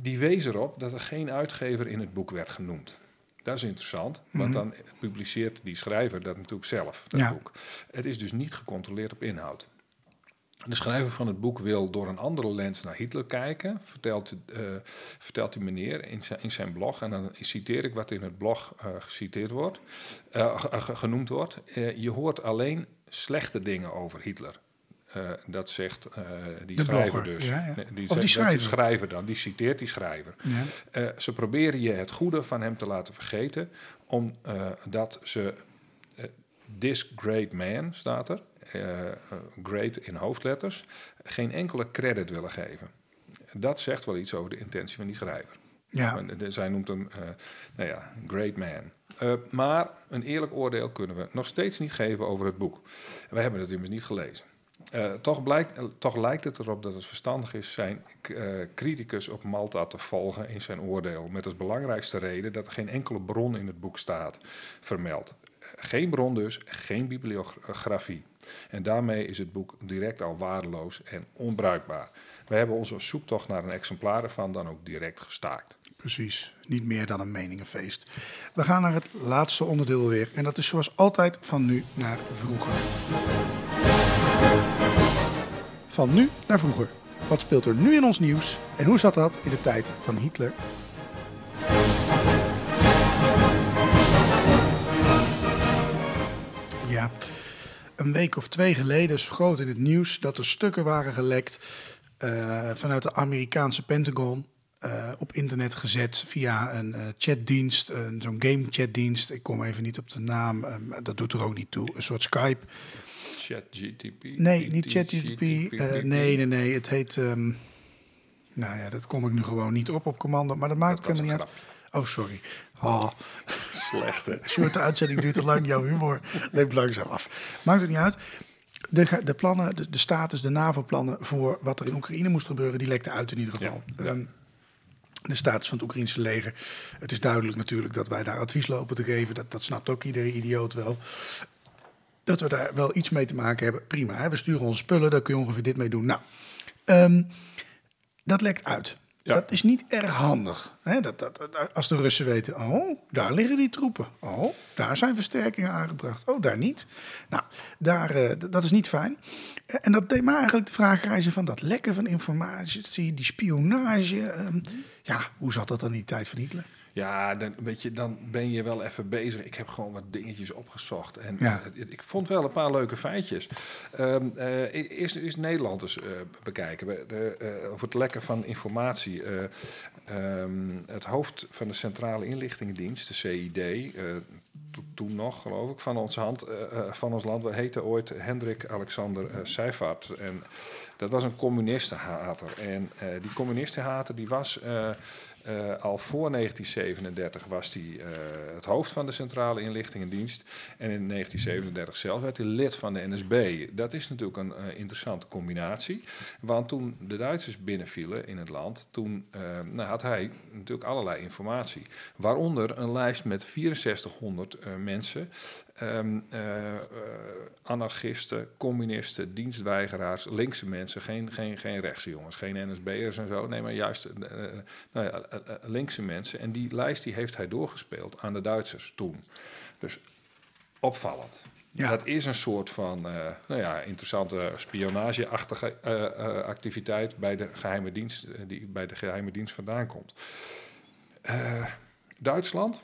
Die wees erop dat er geen uitgever in het boek werd genoemd. Dat is interessant, want dan publiceert die schrijver dat natuurlijk zelf, dat Ja. boek. Het is dus niet gecontroleerd op inhoud. De schrijver van het boek wil door een andere lens naar Hitler kijken, vertelt, eh, vertelt die meneer in zijn, in zijn blog. En dan citeer ik wat in het blog eh, geciteerd wordt, eh, ge- ge- genoemd wordt. Je hoort alleen slechte dingen over Hitler. Eh, dat zegt eh, die De schrijver blogger, dus. ja, die schrijver. dan, die citeert die schrijver. ja. Eh, ze proberen je het goede van hem te laten vergeten, omdat ze this great man staat er, great in hoofdletters, geen enkele credit willen geven. Dat zegt wel iets over de intentie van die schrijver. ja. Zij noemt hem, nou ja, great man. Maar een eerlijk oordeel kunnen we nog steeds niet geven over het boek. Wij hebben het immers niet gelezen. Eh, toch, blijkt, eh, toch lijkt het erop dat het verstandig is zijn eh, criticus op Malta te volgen in zijn oordeel. Met als belangrijkste reden dat er geen enkele bron in het boek staat vermeld. Geen bron dus, geen bibliografie. En daarmee is het boek direct al waardeloos en onbruikbaar. We hebben onze zoektocht naar een exemplaar ervan dan ook direct gestaakt. Precies, niet meer dan een meningenfeest. We gaan naar het laatste onderdeel weer. En dat is zoals altijd van nu naar vroeger. Van nu naar vroeger. Wat speelt er nu in ons nieuws en hoe zat dat in de tijd van Hitler? Ja, een week of twee geleden groot in het nieuws dat er stukken waren gelekt eh, vanuit de Amerikaanse Pentagon. eh, op internet gezet via een eh, chatdienst, uh, zo'n game chatdienst. Ik kom even niet op de naam, eh, maar dat doet er ook niet toe. Een soort Skype. ChatGTP? Nee, niet ChatGPT. Eh, nee, nee, nee. Het heet. ehm, nou ja, dat kom ik nu gewoon niet op op commando. Maar dat maakt helemaal niet uit. Oh, sorry. Oh, Slecht, hè? [laughs] Sjoerd, de uitzending duurt te lang. Jouw humor neemt langzaam af. Maakt het niet uit. De, de plannen, de, de status, de NAVO-plannen voor wat er in Oekraïne moest gebeuren, die lekten uit in ieder geval. Ja. Ehm, de status van het Oekraïnse leger. Het is duidelijk natuurlijk dat wij daar advies lopen te geven. Dat, dat snapt ook iedere idioot wel. Dat we daar wel iets mee te maken hebben. Prima, hè? we sturen onze spullen, daar kun je ongeveer dit mee doen. Nou, ehm, dat lekt uit. Ja. Dat is niet erg handig. Hè? Dat, dat, dat- als de Russen weten, oh, daar liggen die troepen. Oh, daar zijn versterkingen aangebracht. Oh, daar niet. Nou, daar, eh, dat is niet fijn. Eh, En dat deed me eigenlijk de vraag reizen van dat lekken van informatie, die spionage. ehm, ja, hoe zat dat dan in die tijd van Hitler? Ja, dan, weet je, dan ben je wel even bezig. Ik heb gewoon wat dingetjes opgezocht. En Ja. eh, ik vond wel een paar leuke feitjes. Ehm, eh, eerst is Nederland eens eh, bekijken. De, eh, over het lekken van informatie. Eh, ehm, het hoofd van de Centrale Inlichtingendienst, de CID... to- toen nog, geloof ik, van onze hand, van ons land... We heette ooit Hendrik Alexander eh Seifert. En dat was een communistenhater. En die communistenhater die was... eh, al voor 1937 was hij eh, het hoofd van de Centrale Inlichtingendienst. En in 1937 zelf werd hij lid van de NSB. Dat is natuurlijk een eh, interessante combinatie. Want toen de Duitsers binnenvielen in het land, toen nou, had hij natuurlijk allerlei informatie. Waaronder een lijst met 6400 eh, mensen. Ehm, eh, anarchisten, communisten, dienstweigeraars, linkse mensen, geen, geen, geen rechtse jongens, geen NSB'ers en zo. Nee, maar juist eh, eh, nou ja, linkse mensen. En die lijst die heeft hij doorgespeeld aan de Duitsers toen. Dus opvallend. Ja. Dat is een soort van nou ja, interessante spionageachtige eh, activiteit bij de geheime dienst, die bij de geheime dienst vandaan komt. Duitsland.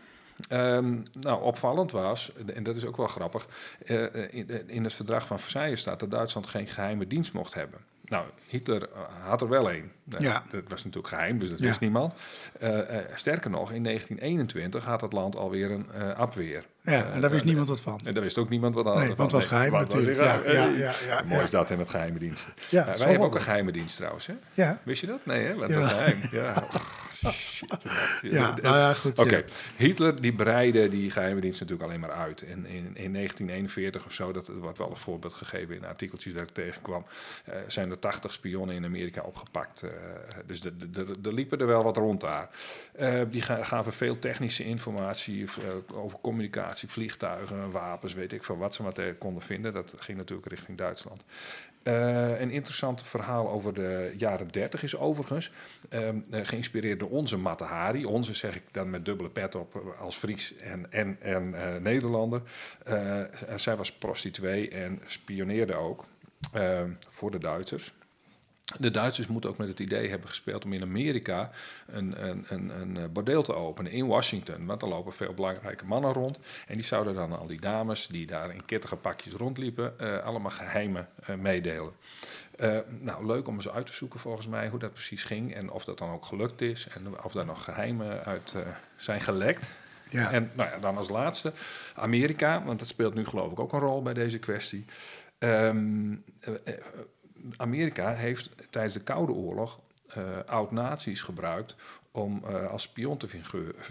Ehm, nou, opvallend was, en dat is ook wel grappig, eh, eh, in, in het verdrag van Versailles staat dat Duitsland geen geheime dienst mocht hebben. Nou, Hitler eh, had er wel een. Eh, Ja. Dat was natuurlijk geheim, dus dat Ja. wist niemand. Eh, eh, sterker nog, in 1921 had het land alweer een eh afweer. Ja, en daar wist niemand wat van. En daar wist ook niemand wat aan. Nee, want het was geheim natuurlijk. geheim. Ja, ja, ja, ja, Mooi is dat hè, met geheime diensten. Ja, Eh, wij hebben ook een geheime dienst trouwens. Hè? Ja, Wist je dat? Nee, hè? Want Ja. het was geheim. Ja. [laughs] Oh, shit. ja, nou ja, goed. Oké, ja. Hitler die breidde die geheime dienst natuurlijk alleen maar uit. En in, in 1941 of zo, dat wordt wel een voorbeeld gegeven in artikeltjes dat ik tegenkwam, eh, zijn er 80 spionnen in Amerika opgepakt. Eh, dus er de, de, de liepen er wel wat rond daar. Eh, die ga- gaven veel technische informatie eh, over communicatie, vliegtuigen, wapens, weet ik veel wat ze maar konden vinden. Dat ging natuurlijk richting Duitsland. Eh, een interessant verhaal over de jaren 30 is overigens ehm, eh, geïnspireerd door onze Mata Hari. Onze zeg ik dan met dubbele pet op eh, als Fries en, en, en Nederlander. Zij was prostituee en spioneerde ook ehm, voor de Duitsers. De Duitsers moeten ook met het idee hebben gespeeld om in Amerika een, een, een, een eh, bordeel te openen in Washington. Want er lopen veel belangrijke mannen rond. En die zouden dan al die dames die daar in kittige pakjes rondliepen, eh, allemaal geheimen eh, meedelen. Nou, leuk om eens uit te zoeken volgens mij hoe dat precies ging. En of dat dan ook gelukt is. En of daar nog geheimen uit zijn gelekt. Ja. En nou ja, dan als laatste Amerika, want dat speelt nu geloof ik ook een rol bij deze kwestie. Eh, Amerika heeft tijdens de Koude Oorlog eh, oud-nazi's gebruikt om eh, als spion te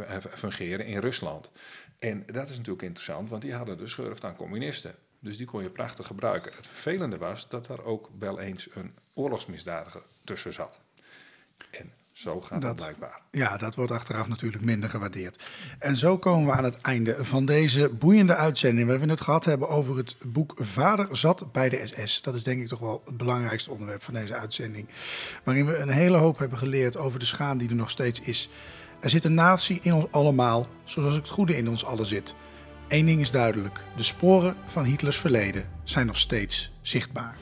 eh, fungeren in Rusland. En dat is natuurlijk interessant, want die hadden dus schurft aan communisten. Dus die kon je prachtig gebruiken. Het vervelende was dat er ook wel eens een oorlogsmisdadiger tussen zat. En zo gaat dat, blijkbaar. Ja, dat wordt achteraf natuurlijk minder gewaardeerd. En zo komen we aan het einde van deze boeiende uitzending. Waar we het gehad hebben over het boek Vader zat bij de SS. Dat is denk ik toch wel het belangrijkste onderwerp van deze uitzending. Waarin we een hele hoop hebben geleerd over de schade die er nog steeds is. Er zit een natie in ons allemaal, zoals het goede in ons allen zit. Eén ding is duidelijk: de sporen van Hitlers verleden zijn nog steeds zichtbaar.